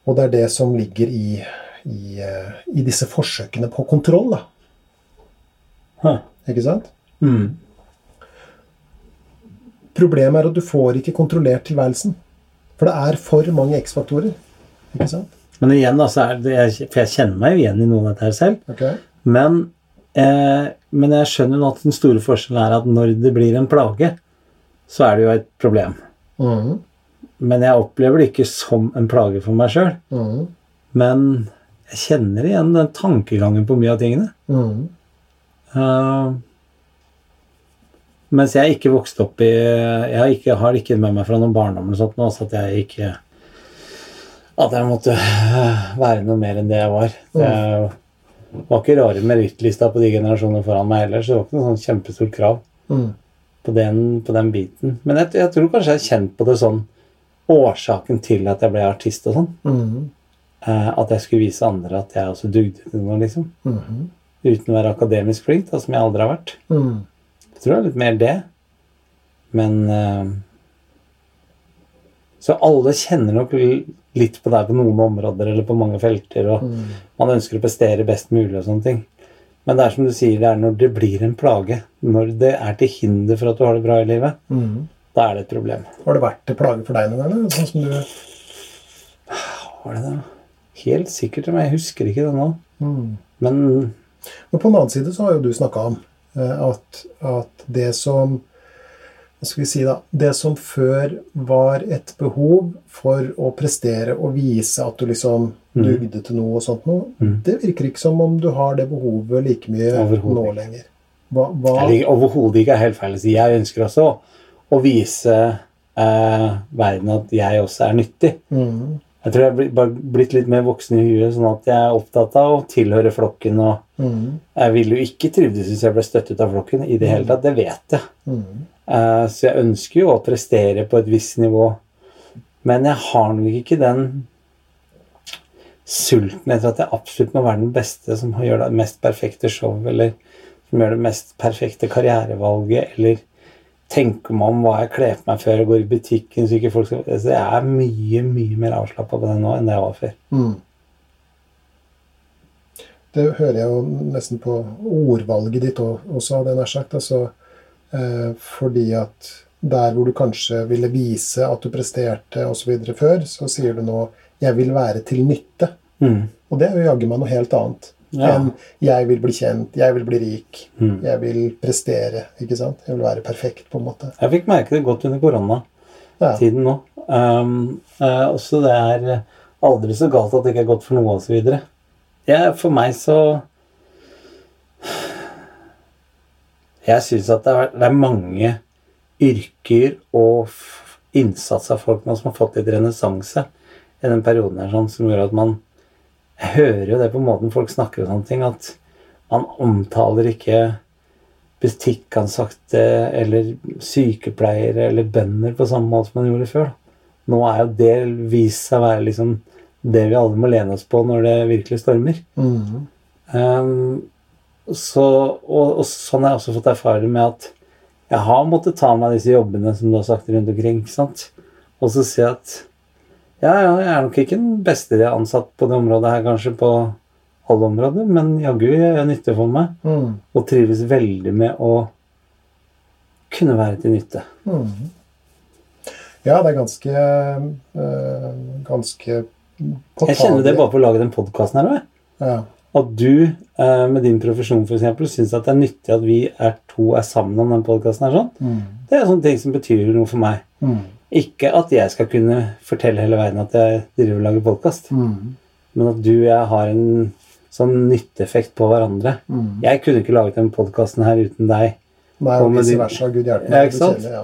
Speaker 2: Og det er det som ligger i, i, eh, i disse forsøkene på kontroll, da.
Speaker 1: Hæ.
Speaker 2: Ikke sant?
Speaker 1: Mm.
Speaker 2: Problemet er at du får ikke kontrollert tilværelsen. For det er for mange X-faktorer. Ikke sant?
Speaker 1: Men igjen, da, så er det, for jeg kjenner meg jo igjen i noe av dette her selv.
Speaker 2: Okay.
Speaker 1: Men Eh, men jeg skjønner nå at den store forskjellen er at når det blir en plage, så er det jo et problem.
Speaker 2: Mm.
Speaker 1: Men jeg opplever det ikke som en plage for meg sjøl.
Speaker 2: Mm.
Speaker 1: Men jeg kjenner igjen den tankegangen på mye av tingene.
Speaker 2: Mm.
Speaker 1: Eh, mens jeg ikke vokste opp i Jeg ikke, har ikke med meg fra noen barndom eller sånt nå, så at jeg ikke At jeg måtte være noe mer enn det jeg var. Det var ikke rare merittlista på de generasjonene foran meg heller, så det var ikke noe sånn kjempestort krav
Speaker 2: mm.
Speaker 1: på den, på den biten. Men jeg, jeg tror kanskje jeg har kjent på det sånn Årsaken til at jeg ble artist og sånn.
Speaker 2: Mm.
Speaker 1: eh, At jeg skulle vise andre at jeg også dugde til noe, liksom.
Speaker 2: Mhm.
Speaker 1: Uten å være akademisk flink, da, som jeg aldri har vært. Jeg tror det er litt mer det. Men uh, Så alle kjenner nok litt på deg på noen områder eller på mange felter, og
Speaker 2: mm.
Speaker 1: man ønsker å prestere best mulig og sånne ting. Men det er som du sier, det er når det blir en plage. Når det er til hinder for at du har det bra i livet,
Speaker 2: mm.
Speaker 1: da er det et problem.
Speaker 2: Har det vært til plage for deg noen gang? Sånn som du
Speaker 1: Var det det? Helt sikkert, men jeg husker ikke det nå.
Speaker 2: Mm.
Speaker 1: Men
Speaker 2: Men på den annen side så har jo du snakka om at, at det som si, da? Det som før var et behov for å prestere og vise at du liksom
Speaker 1: Mm.
Speaker 2: dugde til noe og sånt noe,
Speaker 1: Mm.
Speaker 2: det virker ikke som om du har det behovet like mye nå lenger. Hva, hva
Speaker 1: overhodet ikke er helt feil å si. Jeg ønsker også å vise eh, verden at jeg også er nyttig.
Speaker 2: Mhm.
Speaker 1: Jeg tror jeg er blitt, litt mer voksen i huet, sånn at jeg er opptatt av å tilhøre flokken. Og
Speaker 2: mm.
Speaker 1: jeg ville jo ikke trivdes hvis jeg ble støttet av flokken i det hele tatt. Det vet jeg.
Speaker 2: Mm.
Speaker 1: Uh, så jeg ønsker jo å prestere på et visst nivå. Men jeg har nok ikke den sulten etter at jeg absolutt må være den beste som gjør det mest perfekte show, eller som gjør det mest perfekte karrierevalget, eller tenke meg om hva jeg kler på meg før jeg går i butikken. så ikke folk skal... Altså, jeg er mye, mye mer avslappa på det nå enn det jeg var før.
Speaker 2: Mm. Det hører jeg jo nesten på ordvalget ditt også, hadde jeg nær sagt. Altså, eh, fordi at der hvor du kanskje ville vise at du presterte osv. før, så sier du nå 'jeg vil være til nytte'.
Speaker 1: Mm.
Speaker 2: Og det er jo jaggu meg noe helt annet
Speaker 1: Ja.
Speaker 2: enn 'jeg vil bli kjent', 'jeg vil bli rik',
Speaker 1: Mm.
Speaker 2: 'jeg vil prestere'. ikke sant? Jeg vil være perfekt, på en måte.
Speaker 1: Jeg fikk merke det godt under koronatiden
Speaker 2: Ja.
Speaker 1: nå. Um, uh, også det er aldri så galt at det ikke er godt for noe osv. Ja, for meg så Jeg syns at det er, det er mange yrker og innsats av folk nå som har fått litt renessanse i den perioden her, sånn, som gjør at man Jeg hører jo det på måten folk snakker og sånne ting, at man omtaler ikke butikkansatte eller sykepleiere eller bønder på samme måte som man gjorde før. Nå er jo det vist seg å være liksom det vi alle må lene oss på når det virkelig stormer.
Speaker 2: Mm.
Speaker 1: Um, så, og, og sånn har jeg også fått erfare med at jeg har måttet ta meg disse jobbene som du har sagt rundt omkring. Og så si at ja, ja, jeg er nok ikke den beste de har ansatt på det området her, kanskje på alle områder, men jaggu jeg gjør nytte for meg.
Speaker 2: Mm.
Speaker 1: Og trives veldig med å kunne være til nytte.
Speaker 2: Mm. Ja, det er ganske øh, Ganske
Speaker 1: Jeg kjenner det bare på å lage den podkasten her òg.
Speaker 2: Ja.
Speaker 1: At du øh, med din profesjon eksempel, syns at det er nyttig at vi er to er sammen om den podkasten her. sånn.
Speaker 2: Mm.
Speaker 1: Det er sånne ting som betyr noe for meg.
Speaker 2: Mhm.
Speaker 1: Ikke at jeg skal kunne fortelle hele verden at jeg driver og lager podkast,
Speaker 2: mm.
Speaker 1: men at du og jeg har en sånn nytteeffekt på hverandre.
Speaker 2: Mm.
Speaker 1: Jeg kunne ikke laget denne podkasten her uten deg.
Speaker 2: Nei,
Speaker 1: Og
Speaker 2: vice versa. Gud hjelpe
Speaker 1: Ja, ikke sant?
Speaker 2: ja.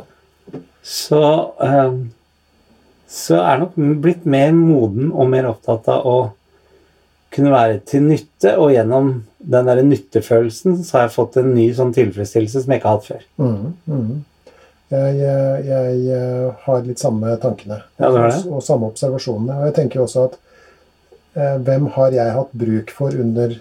Speaker 1: Så eh, så er jeg nok blitt mer moden og mer opptatt av å kunne være til nytte, og gjennom den der nyttefølelsen så har jeg fått en ny sånn tilfredsstillelse som jeg ikke har hatt før.
Speaker 2: Mhm, mhm. Jeg, jeg, har litt samme tankene
Speaker 1: Ja, det det?
Speaker 2: Og, og samme observasjonene. Og jeg tenker også at eh, hvem har jeg hatt bruk for under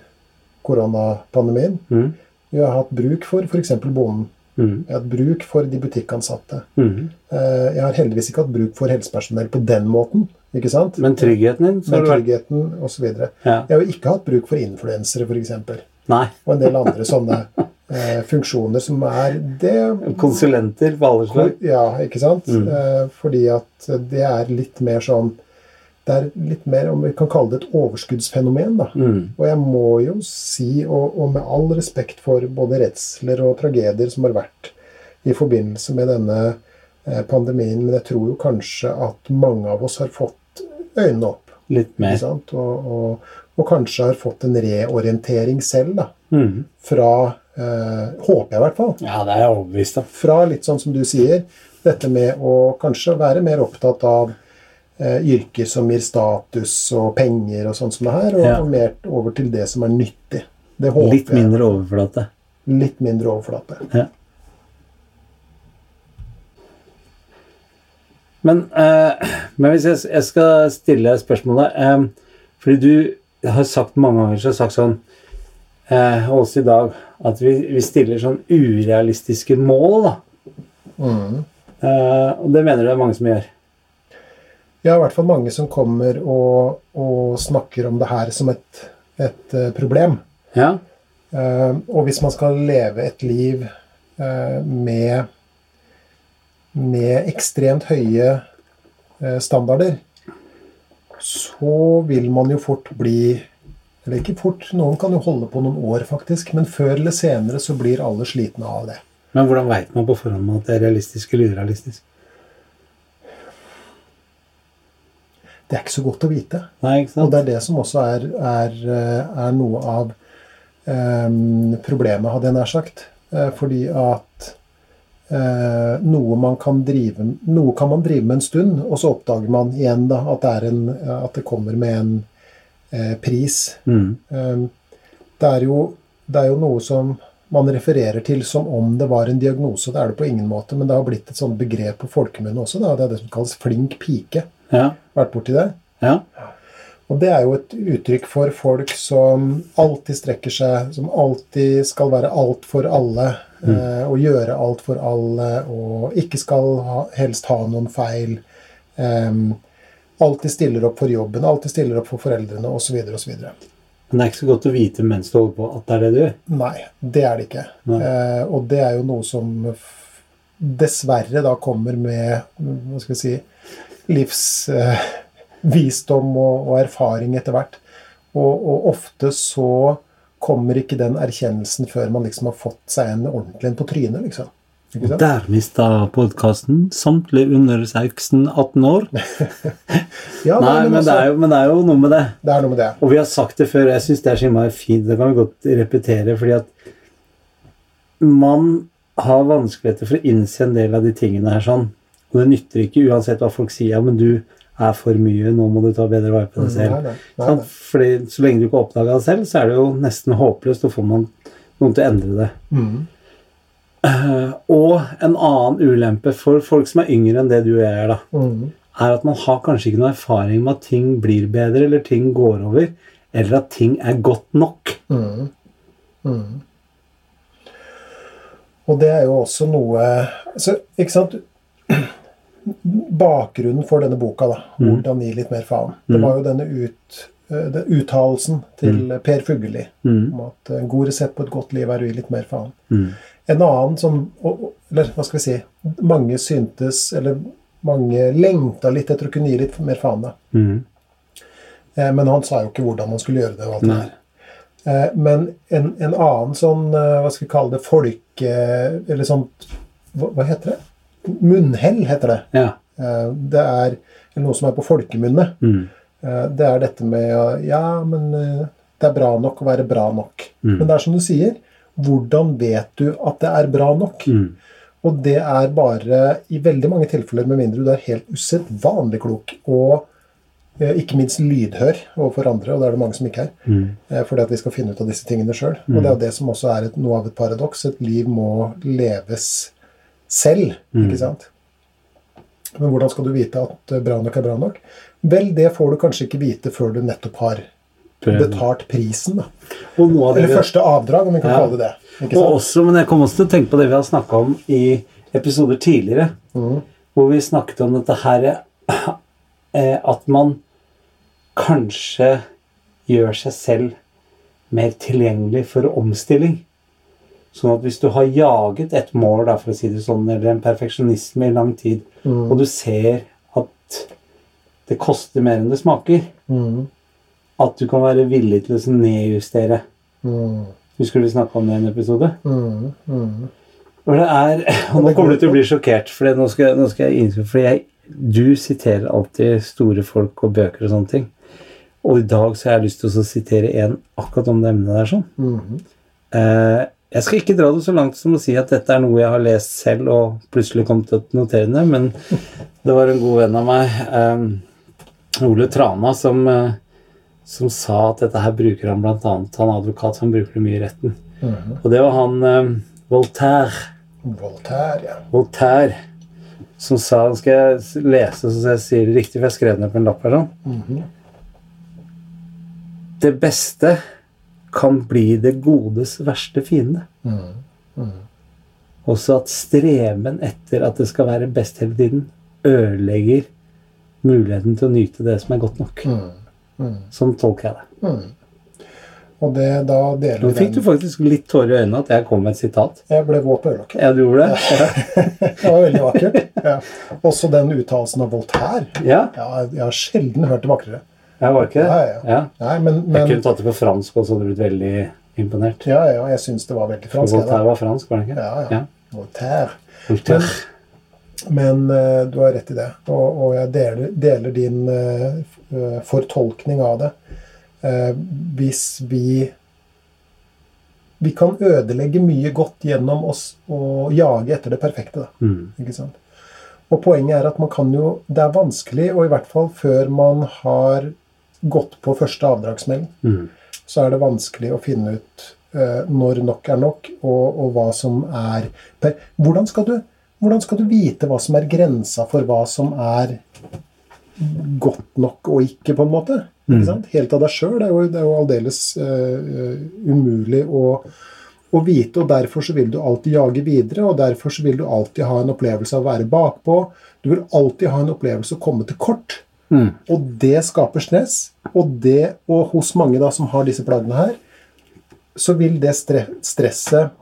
Speaker 2: koronapandemien?
Speaker 1: Mm.
Speaker 2: Jeg har hatt bruk for f.eks. bonden.
Speaker 1: Mm.
Speaker 2: Jeg har hatt bruk for de butikkansatte.
Speaker 1: Mm.
Speaker 2: Eh, jeg har heldigvis ikke hatt bruk for helsepersonell på den måten. ikke sant?
Speaker 1: Men tryggheten din så
Speaker 2: Men tryggheten osv. Jeg har ikke hatt bruk for influensere, f.eks.
Speaker 1: Nei.
Speaker 2: Og en del andre sånne eh, funksjoner som er det
Speaker 1: Konsulenter på alle slag.
Speaker 2: Ja, ikke sant?
Speaker 1: Mm.
Speaker 2: Eh, fordi at det er litt mer sånn det er litt mer om vi kan kalle det et overskuddsfenomen. da.
Speaker 1: Mm.
Speaker 2: Og jeg må jo si, og, og med all respekt for både redsler og tragedier som har vært i forbindelse med denne eh, pandemien, men jeg tror jo kanskje at mange av oss har fått øynene opp.
Speaker 1: Litt
Speaker 2: ikke
Speaker 1: mer.
Speaker 2: sant? Og, og, og kanskje har fått en reorientering selv, da.
Speaker 1: Mm.
Speaker 2: Fra eh, Håper jeg, i hvert fall.
Speaker 1: Ja, det er jeg overbevist om.
Speaker 2: Fra litt sånn som du sier, dette med å kanskje være mer opptatt av eh, yrker som gir status og penger og sånn som det her, og,
Speaker 1: Ja.
Speaker 2: og mer over til det som er nyttig. Det håper
Speaker 1: Litt
Speaker 2: jeg.
Speaker 1: mindre overflate.
Speaker 2: Litt mindre overflate.
Speaker 1: Ja. Men, eh, men hvis jeg, jeg skal stille spørsmålet eh, Fordi du har sagt mange ganger så har sagt sånn eh, også i dag at vi, vi stiller sånn urealistiske mål. da.
Speaker 2: Mm.
Speaker 1: Eh, og det mener du det er mange som gjør.
Speaker 2: Ja, i hvert fall mange som kommer og, og snakker om det her som et, et eh, problem.
Speaker 1: Ja?
Speaker 2: Eh, og hvis man skal leve et liv eh, med, med ekstremt høye eh, standarder, så vil man jo fort bli Eller ikke fort, noen kan jo holde på noen år, faktisk, men før eller senere så blir alle slitne av det.
Speaker 1: Men hvordan veit man på forhånd at det er realistisk eller urealistisk?
Speaker 2: Det er ikke så godt å vite.
Speaker 1: Nei,
Speaker 2: Og det er det som også er, er, eh, er noe av um, problemet, hadde jeg nær sagt. Eh, fordi at noe, man kan drive, noe kan man drive med en stund, og så oppdager man igjen da, at, det er en, at det kommer med en eh, pris.
Speaker 1: Mm.
Speaker 2: Em, det, er jo, det er jo noe som man refererer til som om det var en diagnose. Det er det på ingen måte, men det har blitt et sånt begrep på folkemunne også. Da. Det er det som kalles flink pike.
Speaker 1: Ja.
Speaker 2: Vært borti det?
Speaker 1: ja.
Speaker 2: Og det er jo et uttrykk for folk som alltid strekker seg, som alltid skal være alt for alle, eh, og gjøre alt for alle, og ikke skal ha, helst ha noen feil. em, alltid stiller opp for jobben, alltid stiller opp for foreldrene, osv. osv.
Speaker 1: Men det er ikke så godt å vite mens du holder på, at det er det du gjør.
Speaker 2: Nei, det er det ikke. Eh, og det er jo noe som dessverre da kommer med hva skal vi si, livsvisdom og, og erfaring etter hvert. Og, og ofte så kommer ikke den erkjennelsen før man liksom har fått seg en ordentlig en på trynet. liksom. Og?
Speaker 1: Der mista podkasten samtlige under 16-18 år.
Speaker 2: Ja,
Speaker 1: Nei, men det,
Speaker 2: altså,
Speaker 1: er jo, men det er jo noe med det.
Speaker 2: det er noe med det.
Speaker 1: Og vi har sagt det før, jeg syns det er så fint. Det kan vi godt repetere, fordi at man har vanskeligheter for å innse en del av de tingene her sånn. Og det nytter ikke uansett hva folk sier. Ja, men du er for mye, nå må du ta bedre vare på deg selv.
Speaker 2: Nei, nei, nei.
Speaker 1: Fordi Så lenge du ikke oppdaga det selv, så er det jo nesten håpløst. Da får man noen til å endre det.
Speaker 2: Mm.
Speaker 1: Eh, og en annen ulempe for folk som er yngre enn det du er, da,
Speaker 2: Mm.
Speaker 1: er at man har kanskje ikke noe erfaring med at ting blir bedre, eller ting går over, eller at ting er godt nok.
Speaker 2: Mm. Mm. Og det er jo også noe så, Ikke sant? Bakgrunnen for denne boka, da,
Speaker 1: Mm.
Speaker 2: 'Hvordan gi litt mer faen', det var jo denne ut, uh, den uttalelsen til Per Fugelli
Speaker 1: Mm.
Speaker 2: om at en god resept på et godt liv er å gi litt mer faen.
Speaker 1: Mm.
Speaker 2: En annen som Eller hva skal vi si Mange syntes Eller mange lengta litt etter å kunne gi litt mer faen. da.
Speaker 1: Mm.
Speaker 2: Eh, Men han sa jo ikke hvordan han skulle gjøre det. og alt det her. Eh, Men en, en annen sånn, eh, hva skal vi kalle det, folke... Eller sånn Hva, hva heter det? Munnhell, heter det.
Speaker 1: Ja.
Speaker 2: Eh, Det er noe som er på folkemunne.
Speaker 1: Mm.
Speaker 2: Eh, Det er dette med Ja, men eh, det er bra nok å være bra nok.
Speaker 1: Mm.
Speaker 2: Men det er som du sier. Hvordan vet du at det er bra nok?
Speaker 1: Mm.
Speaker 2: Og det er bare i veldig mange tilfeller, med mindre du er helt usedvanlig klok og ikke minst lydhør overfor andre, og det er det mange som ikke er.
Speaker 1: Mm.
Speaker 2: Fordi at vi skal finne ut av disse tingene sjøl. Og det er jo det som også er et, noe av et paradoks. Et liv må leves selv,
Speaker 1: Mm.
Speaker 2: ikke sant? Men hvordan skal du vite at eh, bra nok er bra nok? Vel, det får du kanskje ikke vite før du nettopp har betalt prisen. da. Eller første avdrag, om vi kan
Speaker 1: Ja.
Speaker 2: kalle det det.
Speaker 1: Og også, men jeg kom også til å tenke på det vi har snakka om i episoder tidligere.
Speaker 2: mm.
Speaker 1: Hvor vi snakket om dette her eh, At man kanskje gjør seg selv mer tilgjengelig for omstilling. Sånn at hvis du har jaget et mål, da, for å si det sånn, eller en perfeksjonisme i lang tid,
Speaker 2: mm.
Speaker 1: og du ser at det koster mer enn det smaker.
Speaker 2: Mm.
Speaker 1: At du kan være villig til å sånn nedjustere.
Speaker 2: Mm.
Speaker 1: Husker du vi snakka om det i en episode?
Speaker 2: Mm. Mm.
Speaker 1: Og det er, og nå kommer du til å bli sjokkert, for nå skal, nå skal jeg innskrive For jeg, du siterer alltid store folk og bøker og sånne ting. Og i dag så har jeg lyst til å sitere en akkurat om det emnet der. sånn.
Speaker 2: Mm.
Speaker 1: Eh, jeg skal ikke dra det så langt som å si at dette er noe jeg har lest selv og plutselig kom til å notere det, men det var en god venn av meg, um, Ole Trana, som, uh, som sa at dette her bruker han annet, han er advokat, han bruker det mye i retten.
Speaker 2: Mm.
Speaker 1: Og det var han um, Voltaire.
Speaker 2: Voltaire, ja.
Speaker 1: Voltaire som sa Skal jeg lese så jeg sier det riktig, for jeg skrev det ned på en lapp her. sånn.
Speaker 2: Mhm.
Speaker 1: Det beste kan bli det godes verste fiende.
Speaker 2: Mm.
Speaker 1: Også at streben etter at det skal være best hele tiden, ødelegger muligheten til å nyte det som er godt nok.
Speaker 2: Mm. Mm.
Speaker 1: Sånn tolker jeg det.
Speaker 2: Mm. Og det, da deler
Speaker 1: Nå fikk du faktisk litt tårer i øynene at jeg kom med et sitat.
Speaker 2: Jeg ble våt på øyelokket.
Speaker 1: Ja, du gjorde det? Ja.
Speaker 2: Det var veldig vakkert. Ja. Også den uttalelsen av Voltaire.
Speaker 1: ja.
Speaker 2: Ja, jeg har sjelden hørt det vakrere.
Speaker 1: Jeg var ikke det?
Speaker 2: Ja, ja.
Speaker 1: Ja.
Speaker 2: Nei, men,
Speaker 1: Jeg kunne tatt det på fransk, og så hadde blitt veldig imponert.
Speaker 2: ja, ja, jeg syns det var veldig fransk.
Speaker 1: Voltaire var fransk, var det ikke?
Speaker 2: Ja, ja. Voltaire.
Speaker 1: Voltaire.
Speaker 2: Men eh, du har rett i det, og, og jeg deler, deler din uh, fortolkning av det. Uh, hvis vi Vi kan ødelegge mye godt gjennom oss å jage etter det perfekte. Da,
Speaker 1: Mm.
Speaker 2: ikke sant? Og poenget er at man kan jo Det er vanskelig, og i hvert fall før man har gått på første avdragsmelding,
Speaker 1: Mm.
Speaker 2: så er det vanskelig å finne ut uh, når nok er nok, og, og hva som er per, hvordan, skal du, hvordan skal du vite hva som er grensa for hva som er godt nok og ikke, på en måte?
Speaker 1: Mm.
Speaker 2: Helt av deg sjøl. Det er jo, det er jo aldeles uh, umulig å, å vite, og derfor så vil du alltid jage videre, og derfor så vil du alltid ha en opplevelse av å være bakpå. Du vil alltid ha en opplevelse av å komme til kort.
Speaker 1: Mm.
Speaker 2: Og det skaper stress. Og det, og hos mange da som har disse plagene her, så vil det stre stresset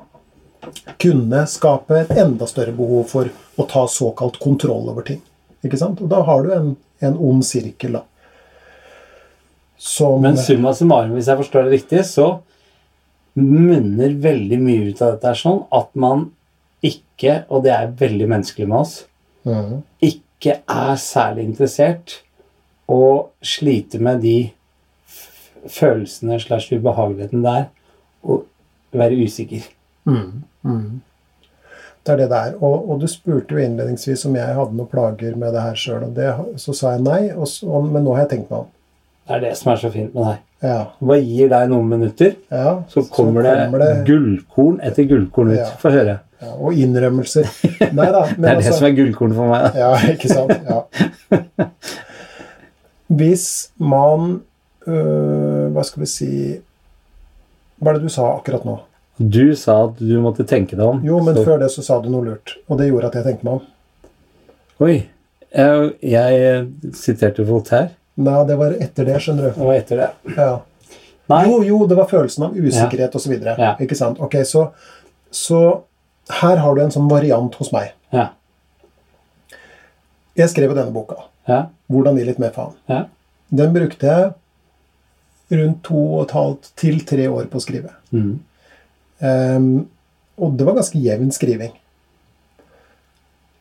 Speaker 2: kunne skape et enda større behov for å ta såkalt kontroll over ting. Ikke sant? Og da har du en, en ond sirkel, da. Som
Speaker 1: Men summa summarum, hvis jeg forstår det riktig, så munner veldig mye ut av dette er sånn at man ikke, og det er veldig menneskelig med oss,
Speaker 2: mm.
Speaker 1: ikke er særlig interessert og slite med de f- følelsene slash ubehageligheten der, og være usikker.
Speaker 2: Mm, mm. Det er det det er. Og, og du spurte jo innledningsvis om jeg hadde noen plager med det her sjøl, og det, så sa jeg nei, og så, men nå har jeg tenkt meg om.
Speaker 1: Det er det som er så fint med deg.
Speaker 2: Ja,
Speaker 1: Bare gir deg noen minutter,
Speaker 2: ja,
Speaker 1: så kommer, det, gullkorn etter gullkorn ut.
Speaker 2: Ja.
Speaker 1: Få høre.
Speaker 2: ja, Og innrømmelser. Nei da.
Speaker 1: Det er det som er gullkorn for meg. da.
Speaker 2: Ja, ikke sant? Ja. Hvis man øh, Hva skal vi si Hva er det du sa akkurat nå?
Speaker 1: Du sa at du måtte tenke deg om.
Speaker 2: Jo, men
Speaker 1: så-
Speaker 2: før det så sa du noe lurt. Og det gjorde at jeg tenkte meg om.
Speaker 1: Oi. Jeg, jeg siterte Voltaire.
Speaker 2: Nei, det var etter det, skjønner du.
Speaker 1: Det var etter det
Speaker 2: Ja.
Speaker 1: Nei.
Speaker 2: Jo, jo, det var følelsen av usikkerhet og osv.
Speaker 1: Ja.
Speaker 2: Ikke sant? Ok, så, så her har du en sånn variant hos meg.
Speaker 1: Ja.
Speaker 2: Jeg skrev jo denne boka.
Speaker 1: Ja.
Speaker 2: 'Hvordan gi litt mer faen'.
Speaker 1: Ja.
Speaker 2: Den brukte jeg rundt to og et halvt til tre år på å skrive.
Speaker 1: Mm.
Speaker 2: Um, og det var ganske jevn skriving.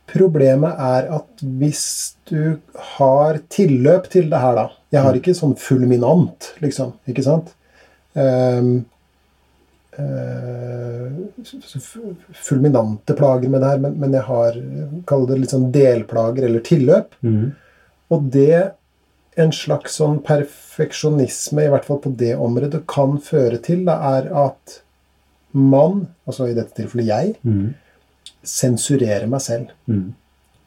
Speaker 2: Problemet er at hvis du har tilløp til det her, da Jeg har ikke sånn fulminant, liksom. Ikke sant? Um, eh, f- fulminante plager med det her, men, men jeg har Kall det litt sånn delplager eller tilløp.
Speaker 1: Mm.
Speaker 2: Og det en slags sånn perfeksjonisme, i hvert fall på det området, kan føre til, da, er at man, altså i dette tilfellet jeg,
Speaker 1: Mm.
Speaker 2: sensurerer meg selv.
Speaker 1: Mm.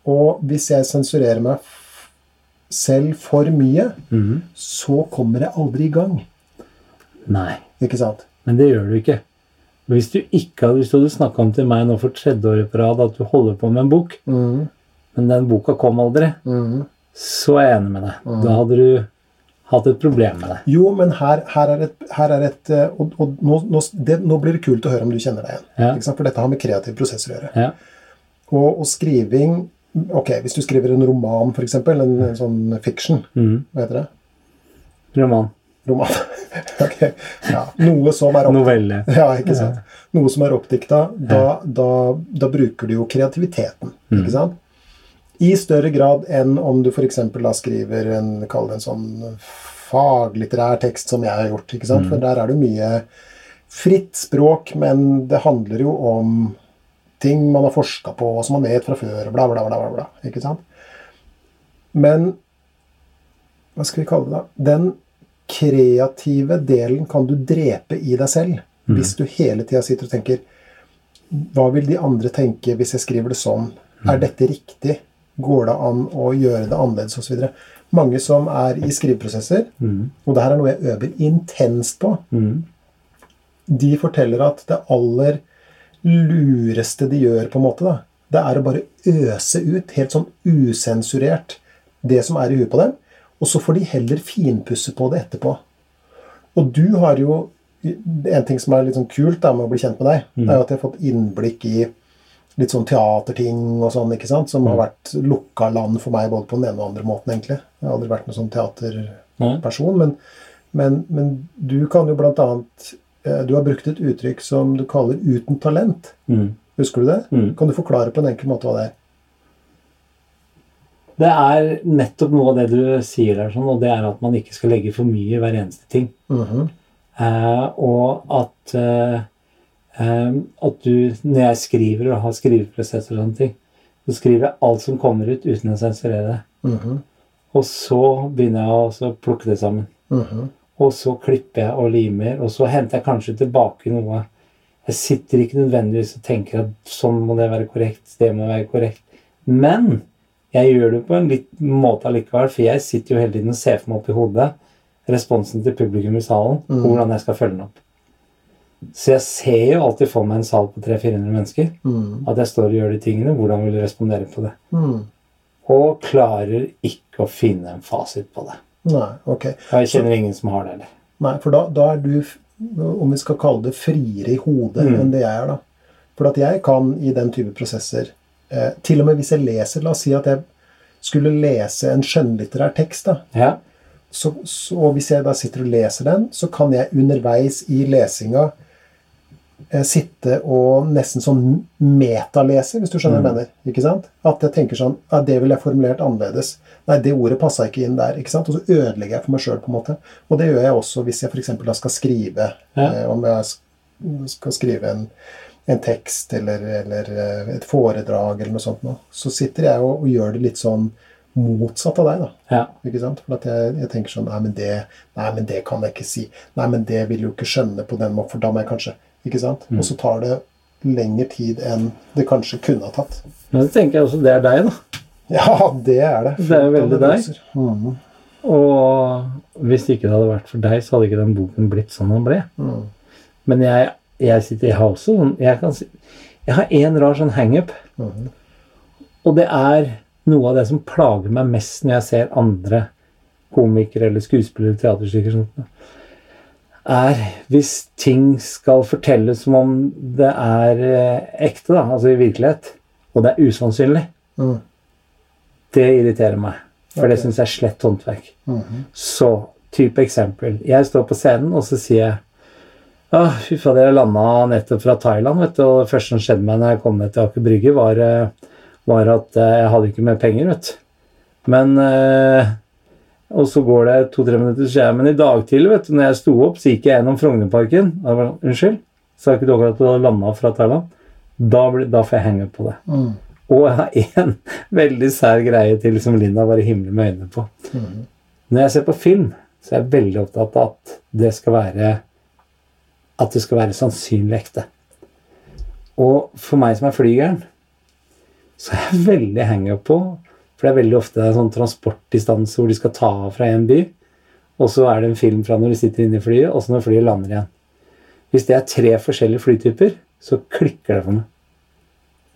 Speaker 2: Og hvis jeg sensurerer meg selv for mye,
Speaker 1: Mm.
Speaker 2: så kommer jeg aldri i gang.
Speaker 1: Nei,
Speaker 2: Ikke sant?
Speaker 1: men det gjør du ikke. Hvis du ikke hadde, hvis du hadde snakka om til meg nå for tredje året på rad at du holder på med en bok,
Speaker 2: Mm,
Speaker 1: men den boka kom aldri,
Speaker 2: mm.
Speaker 1: Så er jeg enig med deg. Da hadde du hatt et problem med det.
Speaker 2: Jo, men her, her er et, her er et eh, Og, og nå, nå, det, nå blir det kult å høre om du kjenner deg igjen.
Speaker 1: Ja.
Speaker 2: For dette har med kreative prosesser å gjøre.
Speaker 1: Ja.
Speaker 2: Og, og skriving Ok, hvis du skriver en roman, f.eks., en, en sånn fiction,
Speaker 1: Mm.
Speaker 2: hva heter det?
Speaker 1: Roman.
Speaker 2: Roman. ok, ja. Noe som er opp...
Speaker 1: Novelle.
Speaker 2: Ja, ikke sant? Noe som er oppdikta, da, da, da bruker du jo kreativiteten.
Speaker 1: Mm.
Speaker 2: ikke sant? I større grad enn om du f.eks. da skriver en, kall det en sånn faglitterær tekst som jeg har gjort. ikke sant?
Speaker 1: Mm.
Speaker 2: For der er det mye fritt språk, men det handler jo om ting man har forska på, og som man vet fra før, og bla, bla, bla. bla, ikke sant? Men hva skal vi kalle det, da? Den kreative delen kan du drepe i deg selv hvis du hele tida sitter og tenker Hva vil de andre tenke hvis jeg skriver det sånn? Er dette riktig? Går det an å gjøre det annerledes? osv. Mange som er i skriveprosesser,
Speaker 1: Mm.
Speaker 2: og det her er noe jeg øver intenst på,
Speaker 1: Mm.
Speaker 2: de forteller at det aller lureste de gjør, på en måte, da, det er å bare øse ut, helt sånn usensurert, det som er i huet på dem. Og så får de heller finpusse på det etterpå. Og du har jo En ting som er litt sånn kult da, med å bli kjent med deg, mm. er jo at jeg har fått innblikk i litt sånn teaterting og sånn, ikke sant, som har vært lukka land for meg både på den ene og andre måten, egentlig. Jeg har aldri vært noen sånn teaterperson, men, men, men du kan jo blant annet eh, Du har brukt et uttrykk som du kaller 'uten talent'.
Speaker 1: Mm.
Speaker 2: Husker du det?
Speaker 1: Mm.
Speaker 2: Kan du forklare på en enkel måte hva det er?
Speaker 1: Det er nettopp noe av det du sier der, sånn, og det er at man ikke skal legge for mye i hver eneste ting.
Speaker 2: Mhm.
Speaker 1: Eh, og at, eh, at du, når jeg skriver og har skriveprosesser og sånne ting, så skriver jeg alt som kommer ut uten å sensurere det.
Speaker 2: Mhm.
Speaker 1: Og så begynner jeg å plukke det sammen.
Speaker 2: Mhm.
Speaker 1: Og så klipper jeg og limer, og så henter jeg kanskje tilbake noe. Jeg sitter ikke nødvendigvis og tenker at sånn må det være korrekt, det må være korrekt. Men jeg gjør det på en litt måte allikevel, for jeg sitter jo hele tiden og ser for meg opp i hodet responsen til publikum i salen, og hvordan jeg skal følge den opp. Så jeg ser jo alltid for meg en sal på 300-400 mennesker.
Speaker 2: Mm.
Speaker 1: At jeg står og gjør de tingene. Hvordan vil du respondere på det?
Speaker 2: Mm.
Speaker 1: Og klarer ikke å finne en fasit på det.
Speaker 2: Nei, ok.
Speaker 1: Og jeg kjenner ingen som har det heller.
Speaker 2: Nei, for da, da er du, om vi skal kalle det, friere i hodet
Speaker 1: Mm.
Speaker 2: enn det jeg er, da. For at jeg kan i den type prosesser eh, Til og med hvis jeg leser La oss si at jeg skulle lese en skjønnlitterær tekst, da.
Speaker 1: Ja.
Speaker 2: Så, så, og hvis jeg da sitter og leser den, så kan jeg underveis i lesinga sitte og nesten sånn metalese, hvis du skjønner hva jeg mener. ikke sant? At jeg tenker sånn ja, Det ville jeg formulert annerledes. Nei, det ordet passa ikke inn der. ikke sant? Og så ødelegger jeg for meg sjøl, på en måte. Og det gjør jeg også hvis jeg f.eks. da skal skrive
Speaker 1: Ja.
Speaker 2: eh, Om jeg skal skrive en, en tekst eller, eller eh, et foredrag eller noe sånt noe. Så sitter jeg og, og gjør det litt sånn motsatt av deg, da.
Speaker 1: ja.
Speaker 2: Ikke sant? For at jeg, jeg tenker sånn nei men, det, nei, men det kan jeg ikke si. Nei, men det vil jo ikke skjønne på den måten, for da må jeg kanskje Ikke sant? Og så tar det lengre tid enn det kanskje kunne ha tatt.
Speaker 1: Men så tenker jeg også det er deg, da.
Speaker 2: Ja, det er det.
Speaker 1: Det er jo veldig deg.
Speaker 2: Mhm.
Speaker 1: Og hvis ikke det hadde vært for deg, så hadde ikke den boken blitt sånn den ble.
Speaker 2: Mm.
Speaker 1: Men jeg, jeg sitter i sånn Jeg, kan jeg har en rar sånn hangup,
Speaker 2: Mm.
Speaker 1: og det er noe av det som plager meg mest når jeg ser andre komikere eller skuespillere eller teaterstykker sånt, er hvis ting skal fortelles som om det er eh, ekte, da, altså i virkelighet, og det er usannsynlig.
Speaker 2: Mm.
Speaker 1: Det irriterer meg, for det
Speaker 2: Ok.
Speaker 1: syns jeg er slett håndverk.
Speaker 2: Mhm.
Speaker 1: Så, type eksempel. Jeg står på scenen, og så sier jeg Åh, fy fader, jeg landa nettopp fra Thailand, vet du, og det første som skjedde meg når jeg kom ned til Aker Brygge, var, eh, var at eh, jeg hadde ikke mer penger, vet du. Men eh, Og så går det to-tre minutter, så jeg Men i dag tidlig, vet du, når jeg sto opp, så gikk jeg gjennom Frognerparken. Unnskyld? Sa ikke du akkurat at du hadde landa fra Thailand? Da, da får jeg henge på det.
Speaker 2: Mm.
Speaker 1: Og jeg har én veldig sær greie til som Linda bare himler med øynene på.
Speaker 2: Mm.
Speaker 1: Når jeg ser på film, så er jeg veldig opptatt av at det skal være at det skal være sannsynlig ekte. Og for meg som er flygeren, så er jeg veldig hang-up på For det er veldig ofte en sånn transportdistanse hvor de skal ta av fra en by, og så er det en film fra når de sitter inne i flyet, og så når flyet lander igjen. Hvis det er tre forskjellige flytyper, så klikker det for meg.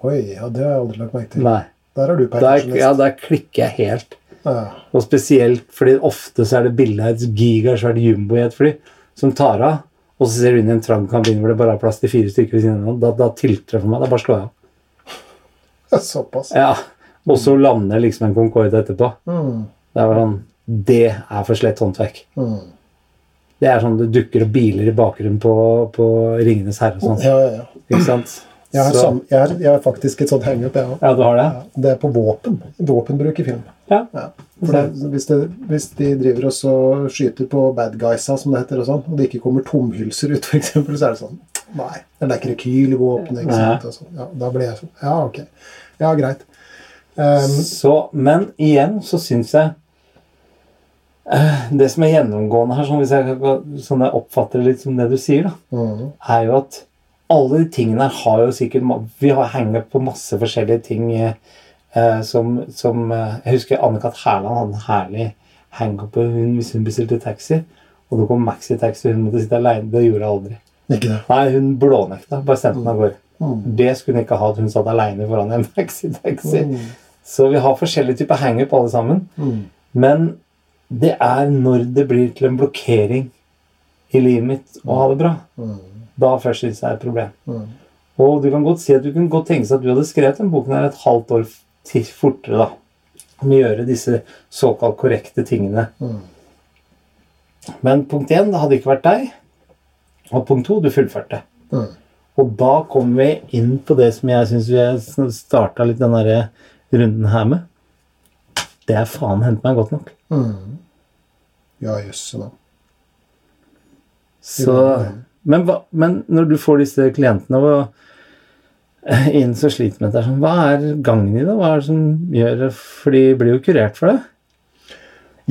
Speaker 2: Oi, ja, det har jeg aldri lagt merke til.
Speaker 1: Nei.
Speaker 2: Der er du perfeksjonist.
Speaker 1: ja, der klikker jeg helt.
Speaker 2: Ja.
Speaker 1: Og spesielt fordi ofte så er det bilde av et gigasvært jumbojetfly som tar av, og så ser du inn i en trang kabin hvor det bare er plass til fire stykker ved siden av. Da, da tilter det for meg. Da bare slår jeg av.
Speaker 2: Såpass.
Speaker 1: Ja. Og så lander liksom en Concorde etterpå.
Speaker 2: Mm.
Speaker 1: Det er sånn Det er for slett håndverk.
Speaker 2: Mm.
Speaker 1: Det er sånn det dukker opp biler i bakgrunnen på, på Ringenes herre og sånn.
Speaker 2: Ja, ja, ja.
Speaker 1: Ikke sant?
Speaker 2: Jeg har,
Speaker 1: Så-
Speaker 2: sam, jeg, har, jeg har faktisk et sånt hangup, jeg òg.
Speaker 1: Ja, du har det?
Speaker 2: Det er på våpen. Våpenbruk i film.
Speaker 1: Ja.
Speaker 2: Ja. For det, hvis, det, hvis de driver og så skyter på bad guysa, som det heter, og sånn, og det ikke kommer tomhylser ut, f.eks., så er det sånn Nei. Det er ikke rekyl i våpenet. ikke sant? Ja, da blir jeg sånn Ja, ok. Ja, greit. Um,
Speaker 1: Så, men igjen så syns jeg eh, Det som er gjennomgående her, sånn, hvis jeg, sånn jeg oppfatter det litt som det du sier, da,
Speaker 2: mm,
Speaker 1: er jo at alle de tingene her har jo sikkert Vi har hengt på masse forskjellige ting eh, eh, som, som eh, Jeg husker Anne-Kat. Hærland hadde en herlig hangup på hun hvis hun bestilte taxi. Og det kom maxitaxi, hun måtte sitte aleine. Det gjorde jeg aldri. Nei, hun blånekta. Bare sendte den av gårde.
Speaker 2: Mm.
Speaker 1: Det skulle hun ikke ha at hun satt aleine foran en maxitaxi.
Speaker 2: Mm.
Speaker 1: Så vi har forskjellige typer hangup alle sammen.
Speaker 2: Mm.
Speaker 1: Men det er når det blir til en blokkering i livet mitt å ha det bra.
Speaker 2: Mm.
Speaker 1: Da først syns jeg det er et problem.
Speaker 2: Mm.
Speaker 1: Og du kan godt si at du kunne godt tenke seg at du hadde skrevet den boken her et halvt år til fortere, da. Om å gjøre disse såkalt korrekte tingene.
Speaker 2: Mm.
Speaker 1: Men punkt én, det hadde ikke vært deg. Og punkt to, du fullførte.
Speaker 2: Mm.
Speaker 1: Og da kommer vi inn på det som jeg syns vi starta litt den derre runden her med. Det er faen hente meg godt nok.
Speaker 2: Mm. Ja, jøsse da.
Speaker 1: Så, men, hva, men når du får disse klientene og, inn så sliter med dette, sånn, hva er gangen i det? Hva er det som gjør det? For de blir jo kurert for det.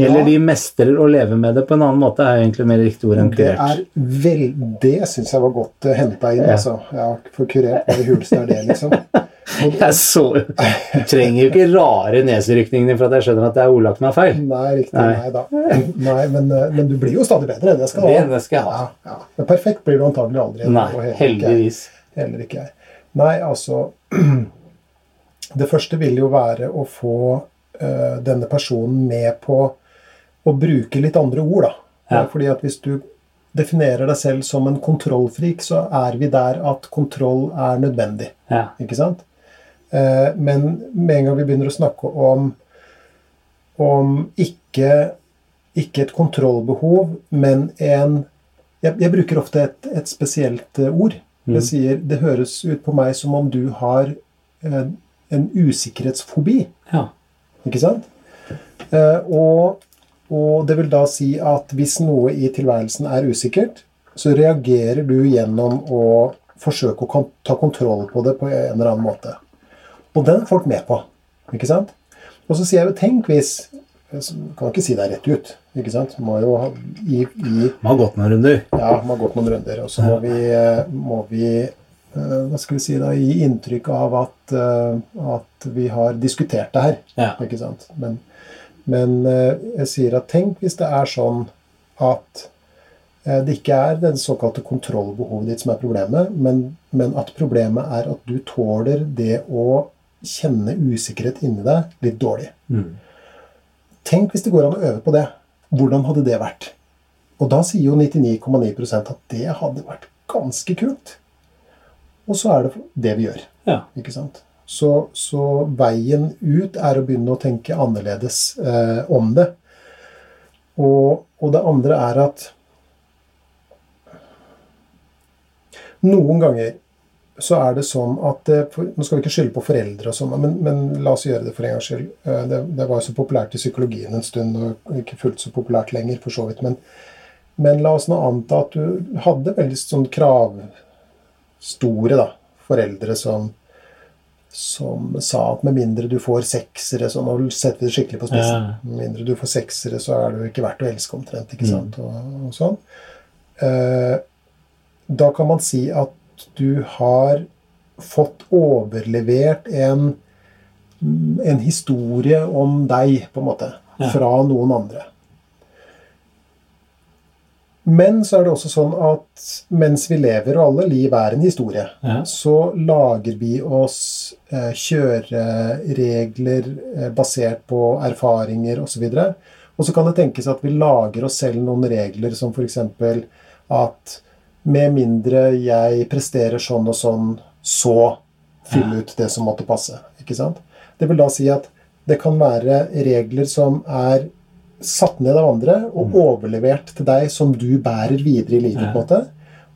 Speaker 1: Eller
Speaker 2: Ja.
Speaker 1: de mestrer å leve med det på en annen måte, er jo egentlig mer riktig ord enn
Speaker 2: Det
Speaker 1: kurert.
Speaker 2: Det, vel, det syns jeg var godt uh, henta inn,
Speaker 1: Ja.
Speaker 2: altså. Ja, for kurert hva det huleste er det, liksom.
Speaker 1: Jeg så, trenger jo ikke rare neserykningene for at jeg skjønner at det er ordlagt meg feil.
Speaker 2: nei, riktig.
Speaker 1: Nei.
Speaker 2: Nei, da. Nei, men, uh, men du blir jo stadig bedre. Det skal
Speaker 1: Det, det skal jeg ha.
Speaker 2: Ja, ja. Men perfekt blir du antagelig aldri.
Speaker 1: Nei,
Speaker 2: heller ikke
Speaker 1: heldigvis.
Speaker 2: Heller ikke jeg. Nei, altså Det første vil jo være å få eh, denne personen med på å bruke litt andre ord, da.
Speaker 1: Ja.
Speaker 2: Fordi at hvis du definerer deg selv som en kontrollfrik, så er vi der at kontroll er nødvendig.
Speaker 1: Ja.
Speaker 2: Ikke sant? Eh, men med en gang vi begynner å snakke om om ikke, ikke et kontrollbehov, men en Jeg, jeg bruker ofte et, et spesielt eh, ord.
Speaker 1: Mm.
Speaker 2: Jeg sier det høres ut på meg som om du har en, en usikkerhetsfobi.
Speaker 1: ja.
Speaker 2: Ikke sant? Eh, og, og det vil da si at hvis noe i tilværelsen er usikkert, så reagerer du gjennom å forsøke å ta kontroll på det på en eller annen måte. Og den er folk med på. Ikke sant? Og så sier jeg jo tenk hvis Kan ikke si det rett ut. ikke sant? Må jo ha, i, i
Speaker 1: Man har gått noen runder.
Speaker 2: ja, må har gått noen runder. Og så må vi, må vi eh, hva skal vi si da, gi inntrykk av at, eh, at vi har diskutert det her.
Speaker 1: Ja.
Speaker 2: Ikke sant? Men, men eh, jeg sier at tenk hvis det er sånn at det ikke er det såkalte kontrollbehovet ditt som er problemet, men, men at problemet er at du tåler det å kjenne usikkerhet inni deg litt dårlig.
Speaker 1: Mm.
Speaker 2: Tenk hvis det går an å øve på det. Hvordan hadde det vært? Og da sier jo 99,9% at det hadde vært ganske kult. Og så er det det vi gjør.
Speaker 1: Ja.
Speaker 2: Ikke sant? Så, så veien ut er å begynne å tenke annerledes eh, om det. Og, og det andre er at noen ganger så er det sånn at Nå skal vi ikke skylde på foreldre, og sånn, men, men la oss gjøre det for en gangs skyld. Eh, Det, det var jo så populært i psykologien en stund, og ikke fullt så populært lenger, for så vidt. Men, men la oss nå anta at du hadde veldig sånn kravstore da, foreldre som, som sa at med mindre du får seksere så Nå setter vi det skikkelig på spissen.
Speaker 1: Ja.
Speaker 2: Med mindre du får seksere, så er du ikke verdt å elske omtrent. ikke
Speaker 1: Mm.
Speaker 2: sant? Og, og sånn. Eh, da kan man si at du har fått overlevert en, en historie om deg, på en måte,
Speaker 1: Ja.
Speaker 2: fra noen andre. Men så er det også sånn at mens vi lever, og alle liv er en historie,
Speaker 1: Ja.
Speaker 2: så lager vi oss eh, kjøreregler eh, basert på erfaringer osv. Og så kan det tenkes at vi lager oss selv noen regler som f.eks. at med mindre jeg presterer sånn og sånn, så fylle ut det som måtte passe. Ikke sant? Det vil da si at det kan være regler som er satt ned av andre og overlevert til deg som du bærer videre i livet. på en måte.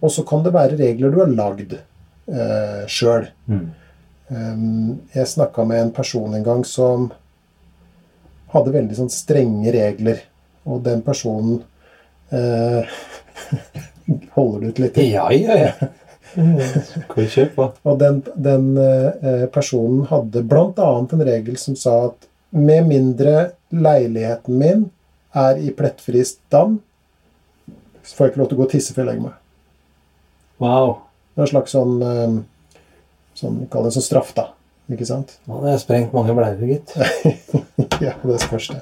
Speaker 2: Og så kan det være regler du har lagd uh, sjøl.
Speaker 1: Mm.
Speaker 2: Um, jeg snakka med en person en gang som hadde veldig sånn strenge regler. Og den personen eh, Holder du ut litt?
Speaker 1: Ja, ja, ja. Skal kjøre på?
Speaker 2: Og den, den eh, personen hadde bl.a. en regel som sa at med mindre leiligheten min er i plettfri stand, så får jeg ikke lov til å gå og tisse før jeg legger meg.
Speaker 1: Wow.
Speaker 2: Det er en slags sånn, eh, sånn Kall det sånn straff, da. Ikke sant?
Speaker 1: Nå hadde jeg sprengt mange bleier, gitt.
Speaker 2: ja, det spørs det.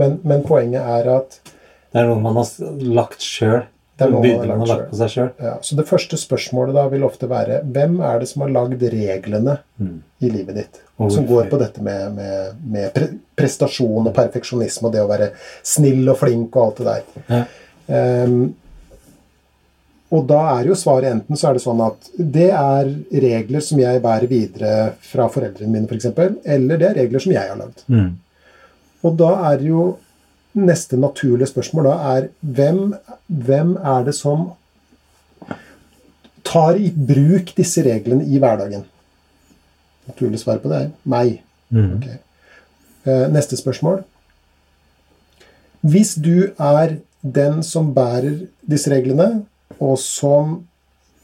Speaker 2: Men, men poenget er at
Speaker 1: Det er noe man har lagt sjøl.
Speaker 2: Det er noe man har lagt
Speaker 1: på seg sjøl.
Speaker 2: ja, Så det første spørsmålet da vil ofte være hvem er det som har lagd reglene
Speaker 1: Mm.
Speaker 2: i livet ditt?
Speaker 1: Og
Speaker 2: Som går på dette med, med, med pre prestasjon og perfeksjonisme og det å være snill og flink og alt det der.
Speaker 1: Ja.
Speaker 2: Um, og da er jo svaret enten så er det sånn at det er regler som jeg bærer videre fra foreldrene mine, f.eks., eller det er regler som jeg har lagd.
Speaker 1: Mm.
Speaker 2: Og da er jo neste naturlige spørsmål da er hvem, hvem er det som tar i bruk disse reglene i hverdagen? Naturlig svar på det er meg.
Speaker 1: Mm.
Speaker 2: Ok. Eh, Neste spørsmål. Hvis du er den som bærer disse reglene, og som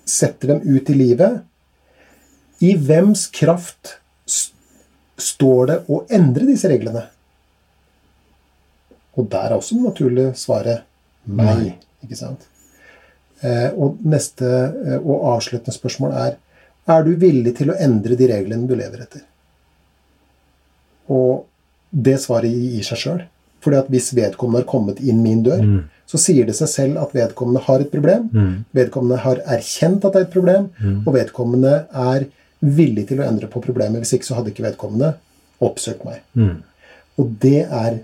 Speaker 2: setter dem ut i livet, i hvems kraft står det å endre disse reglene? Og der er også det naturlige svaret nei, Ikke sant? Eh, og neste eh, og avsluttende spørsmål er er du villig til å endre de reglene du lever etter? Og det svaret gir seg sjøl. Fordi at hvis vedkommende har kommet inn min dør,
Speaker 1: Mm.
Speaker 2: så sier det seg selv at vedkommende har et problem.
Speaker 1: Mm.
Speaker 2: Vedkommende har erkjent at det er et problem, og vedkommende er villig til å endre på problemet. Hvis ikke så hadde ikke vedkommende oppsøkt meg.
Speaker 1: Mm.
Speaker 2: Og det er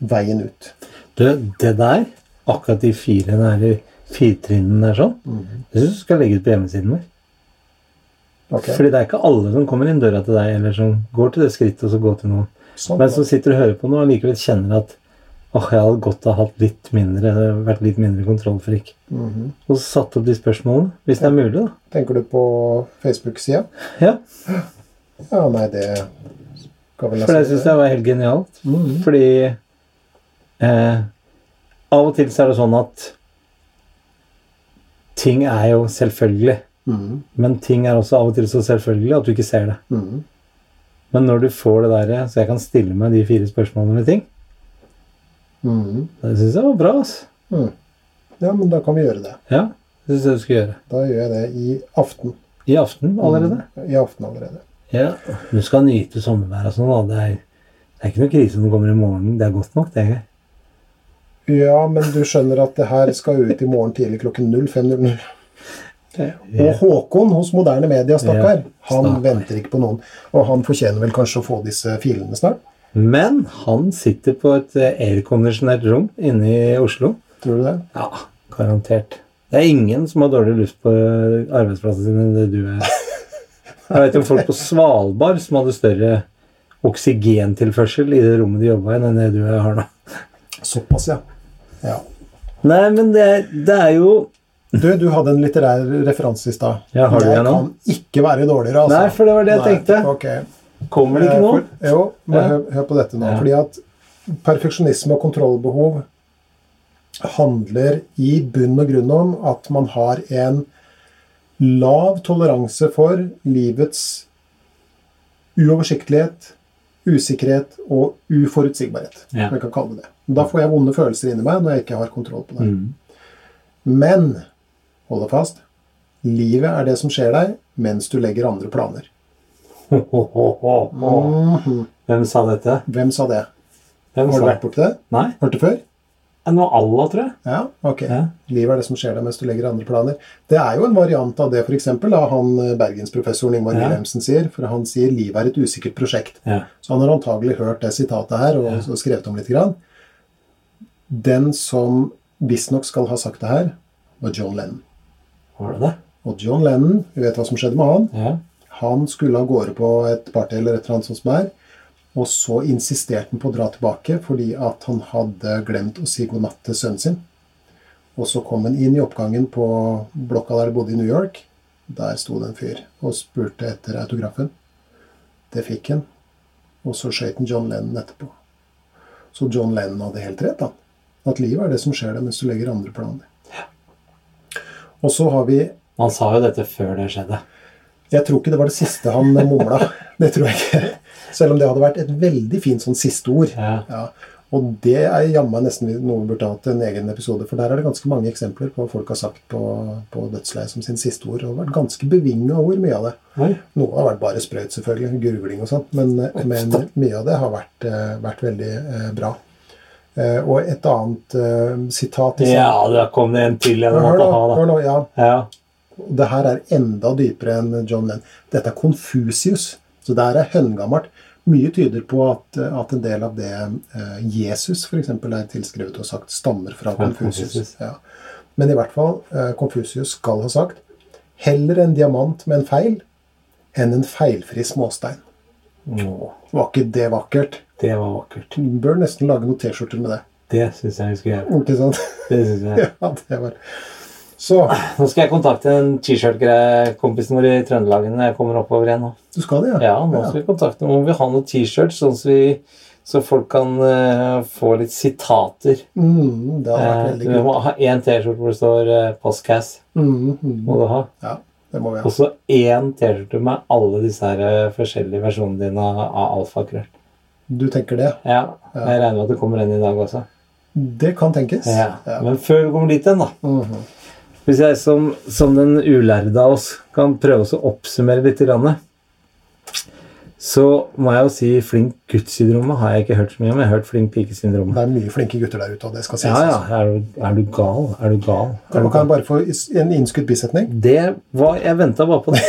Speaker 2: veien ut.
Speaker 1: Du, det der, akkurat de fire der, fire trinnene der sånn, det syns du skal legge ut på hjemmesiden vår.
Speaker 2: Okay.
Speaker 1: Fordi det er ikke alle som kommer inn døra til deg, eller som går til det skrittet og så går til noen.
Speaker 2: Sånn,
Speaker 1: Men som sitter og hører på noe og likevel kjenner at åh, jeg hadde godt ha hatt litt mindre, vært litt mindre kontrollfrik.
Speaker 2: Mhm.
Speaker 1: Og satt opp de spørsmålene, hvis det er mulig, da.
Speaker 2: Tenker du på Facebook-sida?
Speaker 1: Ja,
Speaker 2: Ja, nei, det skal vel
Speaker 1: for det syns jeg var helt genialt.
Speaker 2: Mhm.
Speaker 1: Fordi eh, av og til så er det sånn at ting er jo selvfølgelig.
Speaker 2: Mm.
Speaker 1: Men ting er også av og til så selvfølgelig at du ikke ser det.
Speaker 2: Mm.
Speaker 1: Men når du får det der, så jeg kan stille meg de fire spørsmålene med ting,
Speaker 2: Mm.
Speaker 1: det syns jeg var bra. altså.
Speaker 2: Ja, men da kan vi gjøre det.
Speaker 1: Ja, det syns jeg du skal gjøre.
Speaker 2: Da gjør jeg det i aften.
Speaker 1: I aften allerede.
Speaker 2: Mhm. I aften allerede.
Speaker 1: Ja. Du skal nyte sommerværet og sånn. da. Det er, det er ikke noe krise om du kommer i morgen. Det er godt nok, det.
Speaker 2: Ja, men du skjønner at det her skal ut i morgen tidlig klokken 05.00. Og Håkon hos Moderne Media, stakkar, han venter ikke på noen. Og han fortjener vel kanskje å få disse filene snart?
Speaker 1: Men han sitter på et eh, airconditionert rom inne i Oslo.
Speaker 2: Tror du det?
Speaker 1: Ja, garantert. Det er ingen som har dårlig luft på eh, arbeidsplassen sin enn det du er. Jeg vet om folk på Svalbard som hadde større oksygentilførsel i det rommet de jobba i, enn det du har nå.
Speaker 2: Såpass, ja. Ja.
Speaker 1: Nei, men det, det er jo
Speaker 2: Du, du hadde en litterær referanse i stad.
Speaker 1: Ja, har du det nå?
Speaker 2: kan ikke være dårligere, altså.
Speaker 1: Nei, for det var det jeg
Speaker 2: Nei,
Speaker 1: tenkte.
Speaker 2: Okay.
Speaker 1: Kommer det ikke
Speaker 2: noe?
Speaker 1: nå?
Speaker 2: For, jo, men
Speaker 1: Ja.
Speaker 2: hør, hør på dette nå.
Speaker 1: Ja.
Speaker 2: Fordi at perfeksjonisme og kontrollbehov handler i bunn og grunn om at man har en lav toleranse for livets uoversiktlighet, usikkerhet og uforutsigbarhet.
Speaker 1: Ja.
Speaker 2: Vi kan kalle det det. Da får jeg vonde følelser inni meg når jeg ikke har kontroll på det.
Speaker 1: Mm.
Speaker 2: Men hold deg fast. Livet er det som skjer deg mens du legger andre planer.
Speaker 1: Ho, ho, ho, ho, ho.
Speaker 2: Mhm.
Speaker 1: Hvem sa dette?
Speaker 2: Hvem sa det?
Speaker 1: Hvem
Speaker 2: Har du vært borti det?
Speaker 1: Nei?
Speaker 2: Hørt det før?
Speaker 1: Noe Allah, tror jeg?
Speaker 2: Ja, ok.
Speaker 1: Ja.
Speaker 2: Livet er det som skjer deg mens du legger andre planer. Det er jo en variant av det f.eks. han eh, bergensprofessoren Ingvar
Speaker 1: Ja.
Speaker 2: Wilhelmsen sier. For han sier livet er et usikkert prosjekt.
Speaker 1: Ja.
Speaker 2: Så han har antagelig hørt det sitatet her og, og skrevet om litt. Grann. Den som visstnok skal ha sagt det her, var John Lennon.
Speaker 1: Var det det?
Speaker 2: Og John Lennon, vi vet hva som skjedde med han.
Speaker 1: Ja.
Speaker 2: Han skulle av gårde på et party eller et eller annet sånt som er, Og så insisterte han på å dra tilbake fordi at han hadde glemt å si god natt til sønnen sin. Og så kom han inn i oppgangen på blokka der de bodde i New York. Der sto det en fyr og spurte etter autografen. Det fikk han. Og så skøyt han John Lennon etterpå. Så John Lennon hadde helt rett, da. At livet er det som skjer deg mens du legger andre planer. Og så har vi
Speaker 1: Han sa jo dette før det skjedde.
Speaker 2: Jeg tror ikke det var det siste han mumla. Det tror jeg ikke. Selv om det hadde vært et veldig fint sånn siste ord.
Speaker 1: Ja.
Speaker 2: Ja, og det er jammen nesten noe vi burde hatt en egen episode, for der er det ganske mange eksempler på hva folk har sagt på, på dødsleiet som sin siste ord. Og det har vært ganske bevinga ord, mye av det.
Speaker 1: Oi.
Speaker 2: Noe har vært bare sprøyt, selvfølgelig, gurgling og sånt, men, men mye av det har vært, eh, vært veldig eh, bra. Eh, og et annet eh, sitat i
Speaker 1: Ja, der kom det en til jeg måtte ha, da.
Speaker 2: hør nå, ja.
Speaker 1: Ja.
Speaker 2: Det her er enda dypere enn John Lennon. Dette er Konfusius. Så det her er høngammelt. Mye tyder på at, at en del av det eh, Jesus f.eks. er tilskrevet og sagt, stammer fra Konfusius. Ja. Men i hvert fall, eh, Konfusius skal ha sagt heller en diamant med en feil enn en feilfri småstein.
Speaker 1: Å,
Speaker 2: Var ikke det vakkert?
Speaker 1: Det var vakkert.
Speaker 2: Du bør nesten lage noen T-skjorter med det.
Speaker 1: Det syns jeg vi skulle gjøre.
Speaker 2: Ikke sant?
Speaker 1: Det synes jeg.
Speaker 2: Ja, det var Så
Speaker 1: Nå skal jeg kontakte en T-shirt-kompisen vår i Trøndelagen når jeg kommer oppover igjen. nå.
Speaker 2: du skal det, ja?
Speaker 1: Ja, nå skal vi kontakte må vi ha noen T-shirts, sånn så, så folk kan uh, få litt sitater.
Speaker 2: Mm, det har vært
Speaker 1: Eh,
Speaker 2: veldig
Speaker 1: vi
Speaker 2: kult.
Speaker 1: må ha én T-skjorte hvor det står uh, 'Postcass'.
Speaker 2: Mm, mm.
Speaker 1: Må du ha.
Speaker 2: Ja, det må vi ha.
Speaker 1: Og så én T-skjorte med alle disse her eh, forskjellige versjonene dine av alfakrøll.
Speaker 2: Du tenker det?
Speaker 1: Ja, jeg regner med at det kommer en i dag også.
Speaker 2: Det kan tenkes.
Speaker 1: Ja.
Speaker 2: Ja.
Speaker 1: Men før vi kommer dit igjen, da.
Speaker 2: Mhm.
Speaker 1: Hvis jeg som, som den ulærde av oss kan prøve å oppsummere litt, grann, så må jeg jo si flink gutt-syndromet har jeg ikke hørt så mye om. Jeg har hørt flink pike-syndromet.
Speaker 2: Det er mye flinke gutter der ute, og det skal sies.
Speaker 1: Ja, ja.
Speaker 2: altså.
Speaker 1: Er du, er du gal? Er du gal? Er
Speaker 2: Kan
Speaker 1: du
Speaker 2: kan jeg bare få en innskutt bisetning?
Speaker 1: Det var Jeg venta bare på det.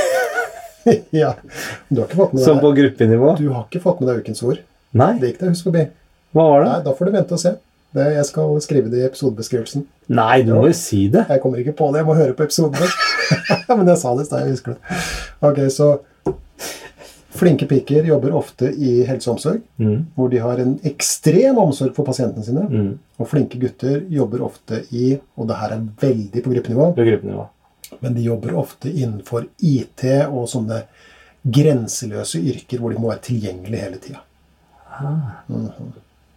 Speaker 2: ja. Du har ikke fått med
Speaker 1: Som
Speaker 2: deg
Speaker 1: på gruppenivå.
Speaker 2: Du har ikke fått med deg ukens ord.
Speaker 1: Nei,
Speaker 2: Det gikk deg hus forbi.
Speaker 1: hva var det?
Speaker 2: Nei, da får du vente og se. Det, jeg skal skrive det i episodebeskrivelsen.
Speaker 1: Nei, du må jo si det.
Speaker 2: Jeg kommer ikke på det, jeg må høre på episodene. Men jeg sa det i stad, jeg husker det. Ok, så Flinke piker jobber ofte i helse og omsorg,
Speaker 1: Mm.
Speaker 2: hvor de har en ekstrem omsorg for pasientene sine.
Speaker 1: Mm.
Speaker 2: Og flinke gutter jobber ofte i, og det her er veldig på gruppenivå,
Speaker 1: På gruppenivå.
Speaker 2: men de jobber ofte innenfor IT og sånne grenseløse yrker hvor de må være tilgjengelige hele tida. Mhm.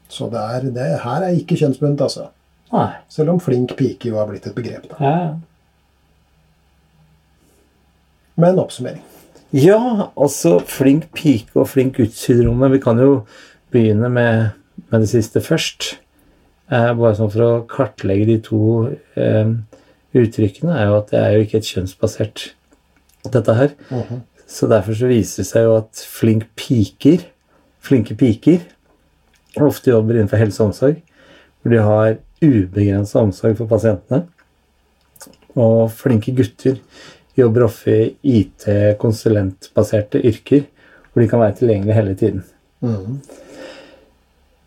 Speaker 2: Så det er, det her er ikke kjønnsbundet, altså.
Speaker 1: Nei.
Speaker 2: Selv om flink pike jo har blitt et begrep. da.
Speaker 1: Ja, Med
Speaker 2: en oppsummering.
Speaker 1: Ja, altså flink pike og flink gutt-syndromet. Vi kan jo begynne med, med det siste først. Eh, bare sånn for å kartlegge de to eh, uttrykkene, er jo at det er jo ikke et kjønnsbasert dette her.
Speaker 2: Mhm.
Speaker 1: Så derfor så viser det seg jo at flink piker, flinke piker, ofte jobber innenfor helse og omsorg, hvor de har ubegrensa omsorg for pasientene. Og flinke gutter jobber ofte i IT-konsulentbaserte yrker, hvor de kan være tilgjengelige hele tiden.
Speaker 2: Mm.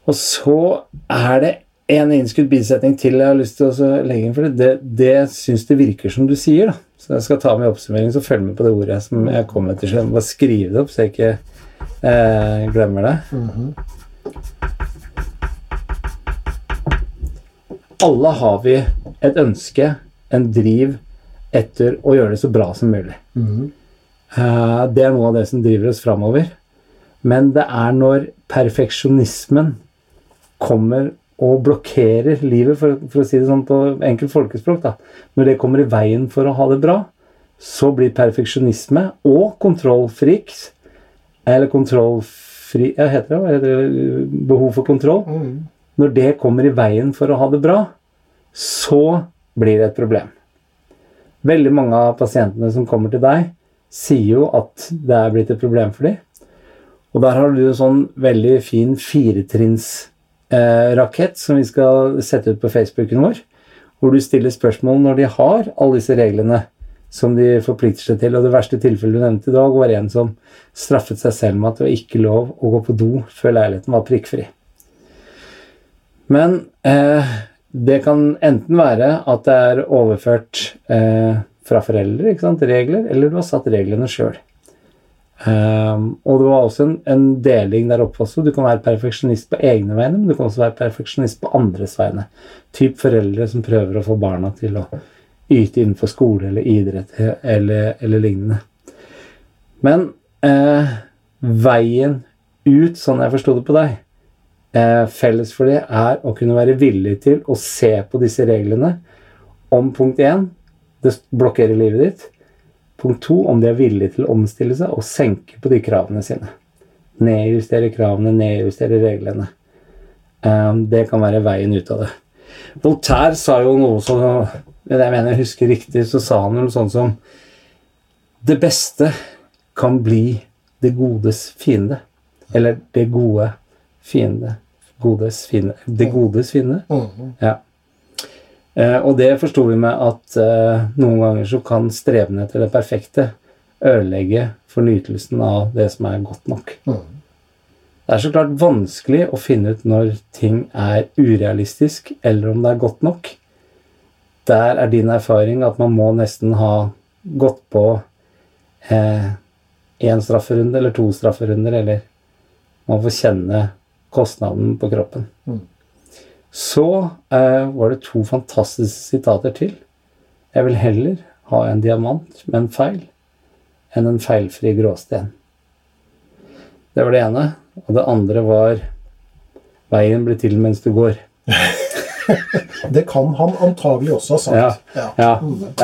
Speaker 1: Og så er det en innskudd bisetning til jeg har lyst til å legge inn. For det, det, syns det virker som du sier. da. Så jeg skal ta med i oppsummering, så følg med på det ordet som jeg kommer til. Så bare skrive det opp, så jeg ikke eh, glemmer det.
Speaker 2: Mhm.
Speaker 1: Alle har vi et ønske, en driv, etter å gjøre det så bra som mulig.
Speaker 2: Mhm.
Speaker 1: Eh, Det er noe av det som driver oss framover. Men det er når perfeksjonismen kommer og blokkerer livet, for, for å si det sånn på enkelt folkespråk, da. når det kommer i veien for å ha det bra, så blir perfeksjonisme og kontrollfriks, eller kontrollfri Ja, heter det? Hva heter det? Behov for kontroll.
Speaker 2: Mm.
Speaker 1: Når det kommer i veien for å ha det bra, så blir det et problem. Veldig mange av pasientene som kommer til deg, sier jo at det er blitt et problem for dem. Og der har du en sånn veldig fin firetrinnsrakett som vi skal sette ut på Facebooken vår, hvor du stiller spørsmål når de har alle disse reglene som de forplikter seg til. Og det verste tilfellet du nevnte i dag, var en som straffet seg selv med at det var ikke lov å gå på do før leiligheten var prikkfri. Men eh, det kan enten være at det er overført eh, fra foreldre, regler, eller du har satt reglene sjøl. Um, og det var også en, en deling der oppe også. Du kan være perfeksjonist på egne vegne, men du kan også være perfeksjonist på andres vegne. Typ foreldre som prøver å få barna til å yte innenfor skole eller idrett eller, eller lignende. Men eh, veien ut, sånn jeg forsto det på deg, eh, felles for det er å kunne være villig til å se på disse reglene om punkt én det blokkerer livet ditt. Punkt to om de er villige til å omstille seg og senke på de kravene sine. Nedjustere kravene, nedjustere reglene. Eh, det kan være veien ut av det. Voltaire sa jo noe som Jeg mener jeg husker riktig, så sa han noe sånt som Det beste kan bli det godes fiende. Eller det gode fiende. Godes fiende. Det godes fiende?
Speaker 2: Mhm.
Speaker 1: Ja. Eh, og det forsto vi med at eh, noen ganger så kan streben etter det perfekte ødelegge for nytelsen av det som er godt nok.
Speaker 2: Mhm.
Speaker 1: Det er så klart vanskelig å finne ut når ting er urealistisk, eller om det er godt nok. Der er din erfaring at man må nesten ha gått på én eh, strafferunde eller to strafferunder, eller man får kjenne kostnaden på kroppen.
Speaker 2: Mm.
Speaker 1: Så eh, var det to fantastiske sitater til. Jeg vil heller ha en diamant med en feil enn en feilfri gråsten. Det var det ene. Og det andre var Veien blir til mens du går.
Speaker 2: Det kan han antagelig også ha sagt.
Speaker 1: Ja. Ja.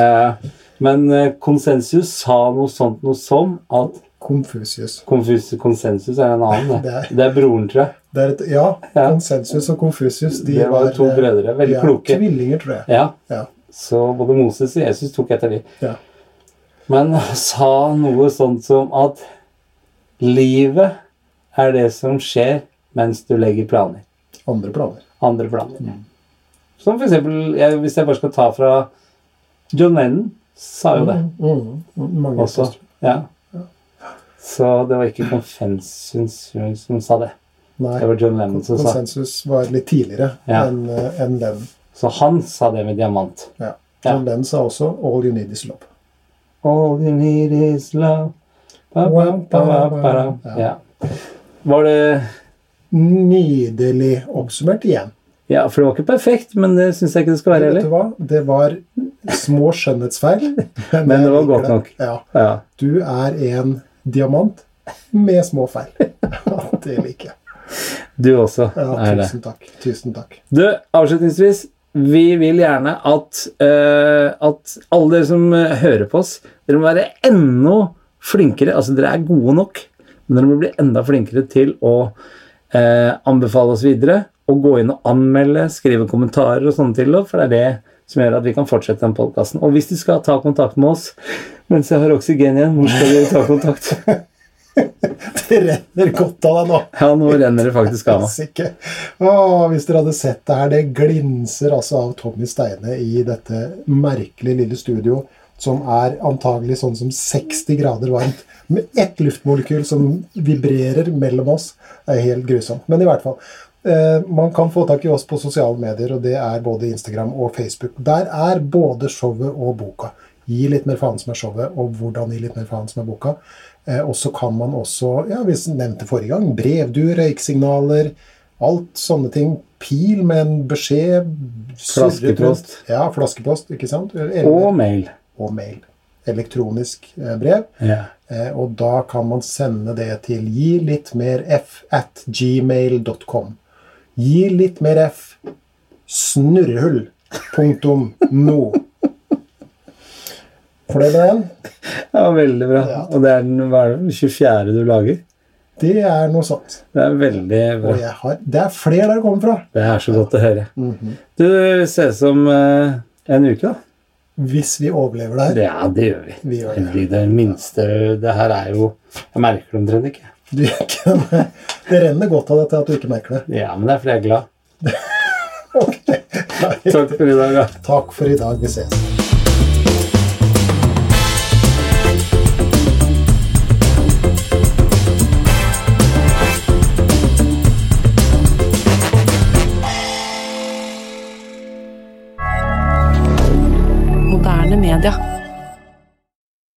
Speaker 1: Eh, men eh, konsensus sa noe sånt noe som at
Speaker 2: Konfusius.
Speaker 1: konfus, konsensus er en annen.
Speaker 2: Det
Speaker 1: Det,
Speaker 2: er-
Speaker 1: broren, tror jeg.
Speaker 2: Det er et, ja,
Speaker 1: Ja.
Speaker 2: konsensus og Konfusius de
Speaker 1: Det var to
Speaker 2: eh,
Speaker 1: brødre. Veldig
Speaker 2: ja,
Speaker 1: kloke.
Speaker 2: Tvillinger, tror jeg.
Speaker 1: Ja.
Speaker 2: Ja.
Speaker 1: Så både Moses og Jesus tok etter de.
Speaker 2: Ja.
Speaker 1: Men sa noe sånt som at livet er det som skjer mens du legger planer.
Speaker 2: Andre planer.
Speaker 1: Andre planer. Som for eksempel, jeg, hvis jeg bare skal ta fra John Lennon, sa jo det
Speaker 2: Mm, mm, mm, mange
Speaker 1: også. Ja. Så det var ikke konsensus som sa det.
Speaker 2: Nei,
Speaker 1: Det var John Lennon som sa
Speaker 2: konsensus var litt tidligere
Speaker 1: Ja.
Speaker 2: enn en Lennon.
Speaker 1: Så han sa det med diamant.
Speaker 2: Ja.
Speaker 1: Ja.
Speaker 2: John Lennon sa også 'All you need is love'.
Speaker 1: All you need is love. Ba, ba, ba.
Speaker 2: Ja.
Speaker 1: Ja. Var det
Speaker 2: Nydelig oppsummert igjen.
Speaker 1: Ja, for det var ikke perfekt, men det syns jeg ikke det skal være heller.
Speaker 2: Vet du hva? Det var små skjønnhetsfeil.
Speaker 1: Men det var godt nok.
Speaker 2: Ja.
Speaker 1: Ja.
Speaker 2: Du er en diamant med små feil. det liker jeg.
Speaker 1: Du også
Speaker 2: Ja,
Speaker 1: er det.
Speaker 2: tusen takk. Tusen takk.
Speaker 1: Du, avslutningsvis. Vi vil gjerne at, uh, at alle dere som eh, hører på oss, dere må være enda flinkere. Altså, dere er gode nok, men dere må bli enda flinkere til å uh, anbefale oss videre. Og gå inn og anmelde, skrive kommentarer og sånne til, for det er det som gjør at vi kan fortsette den podkasten. Og hvis du skal ta kontakt med oss mens jeg har oksygen igjen, hvor skal du ta kontakt?
Speaker 2: Det renner godt av deg nå.
Speaker 1: Ja, nå renner det faktisk av meg.
Speaker 2: Åh, Hvis dere hadde sett det her, det glinser altså av Tommy Steine i dette merkelige lille studio, som er antagelig sånn som 60 grader varmt, med ett luftmolekyl som vibrerer mellom oss. Det er helt grusomt. Men i hvert fall. Eh, man kan få tak i oss på sosiale medier, og det er både Instagram og Facebook. Der er både showet og boka. Gi litt mer faen som er showet, og hvordan gi litt mer faen som er boka. Eh, og så kan man også, ja, vi nevnte forrige gang, brevduer, røyksignaler, alt sånne ting. Pil med en beskjed.
Speaker 1: Flaskepost.
Speaker 2: Ja, flaskepost, ikke sant? Eller,
Speaker 1: Og mail.
Speaker 2: og mail. Elektronisk eh, brev.
Speaker 1: Ja.
Speaker 2: Eh, og da kan man sende det til gi litt mer f at gmail.com. Gi litt mer f. Snurrehull. Punktum no. Fornøyd med den?
Speaker 1: Ja, veldig bra.
Speaker 2: Ja.
Speaker 1: Og det er den hva er det, 24. du lager.
Speaker 2: Det er noe sånt.
Speaker 1: Det er veldig bra.
Speaker 2: Har, det er flere der det kommer fra.
Speaker 1: Det er så godt å høre.
Speaker 2: Mhm.
Speaker 1: Du ses om eh, en uke, da.
Speaker 2: Hvis vi overlever det her.
Speaker 1: Ja, det gjør vi.
Speaker 2: Vi gjør det.
Speaker 1: Herregud, Det minste Det her er jo Jeg merker det omtrent ikke.
Speaker 2: Du, det renner godt av dette at du ikke merker det.
Speaker 1: Ja, men det er fordi jeg er glad.
Speaker 2: okay.
Speaker 1: Takk for i dag, da.
Speaker 2: Takk for i dag. Vi ses.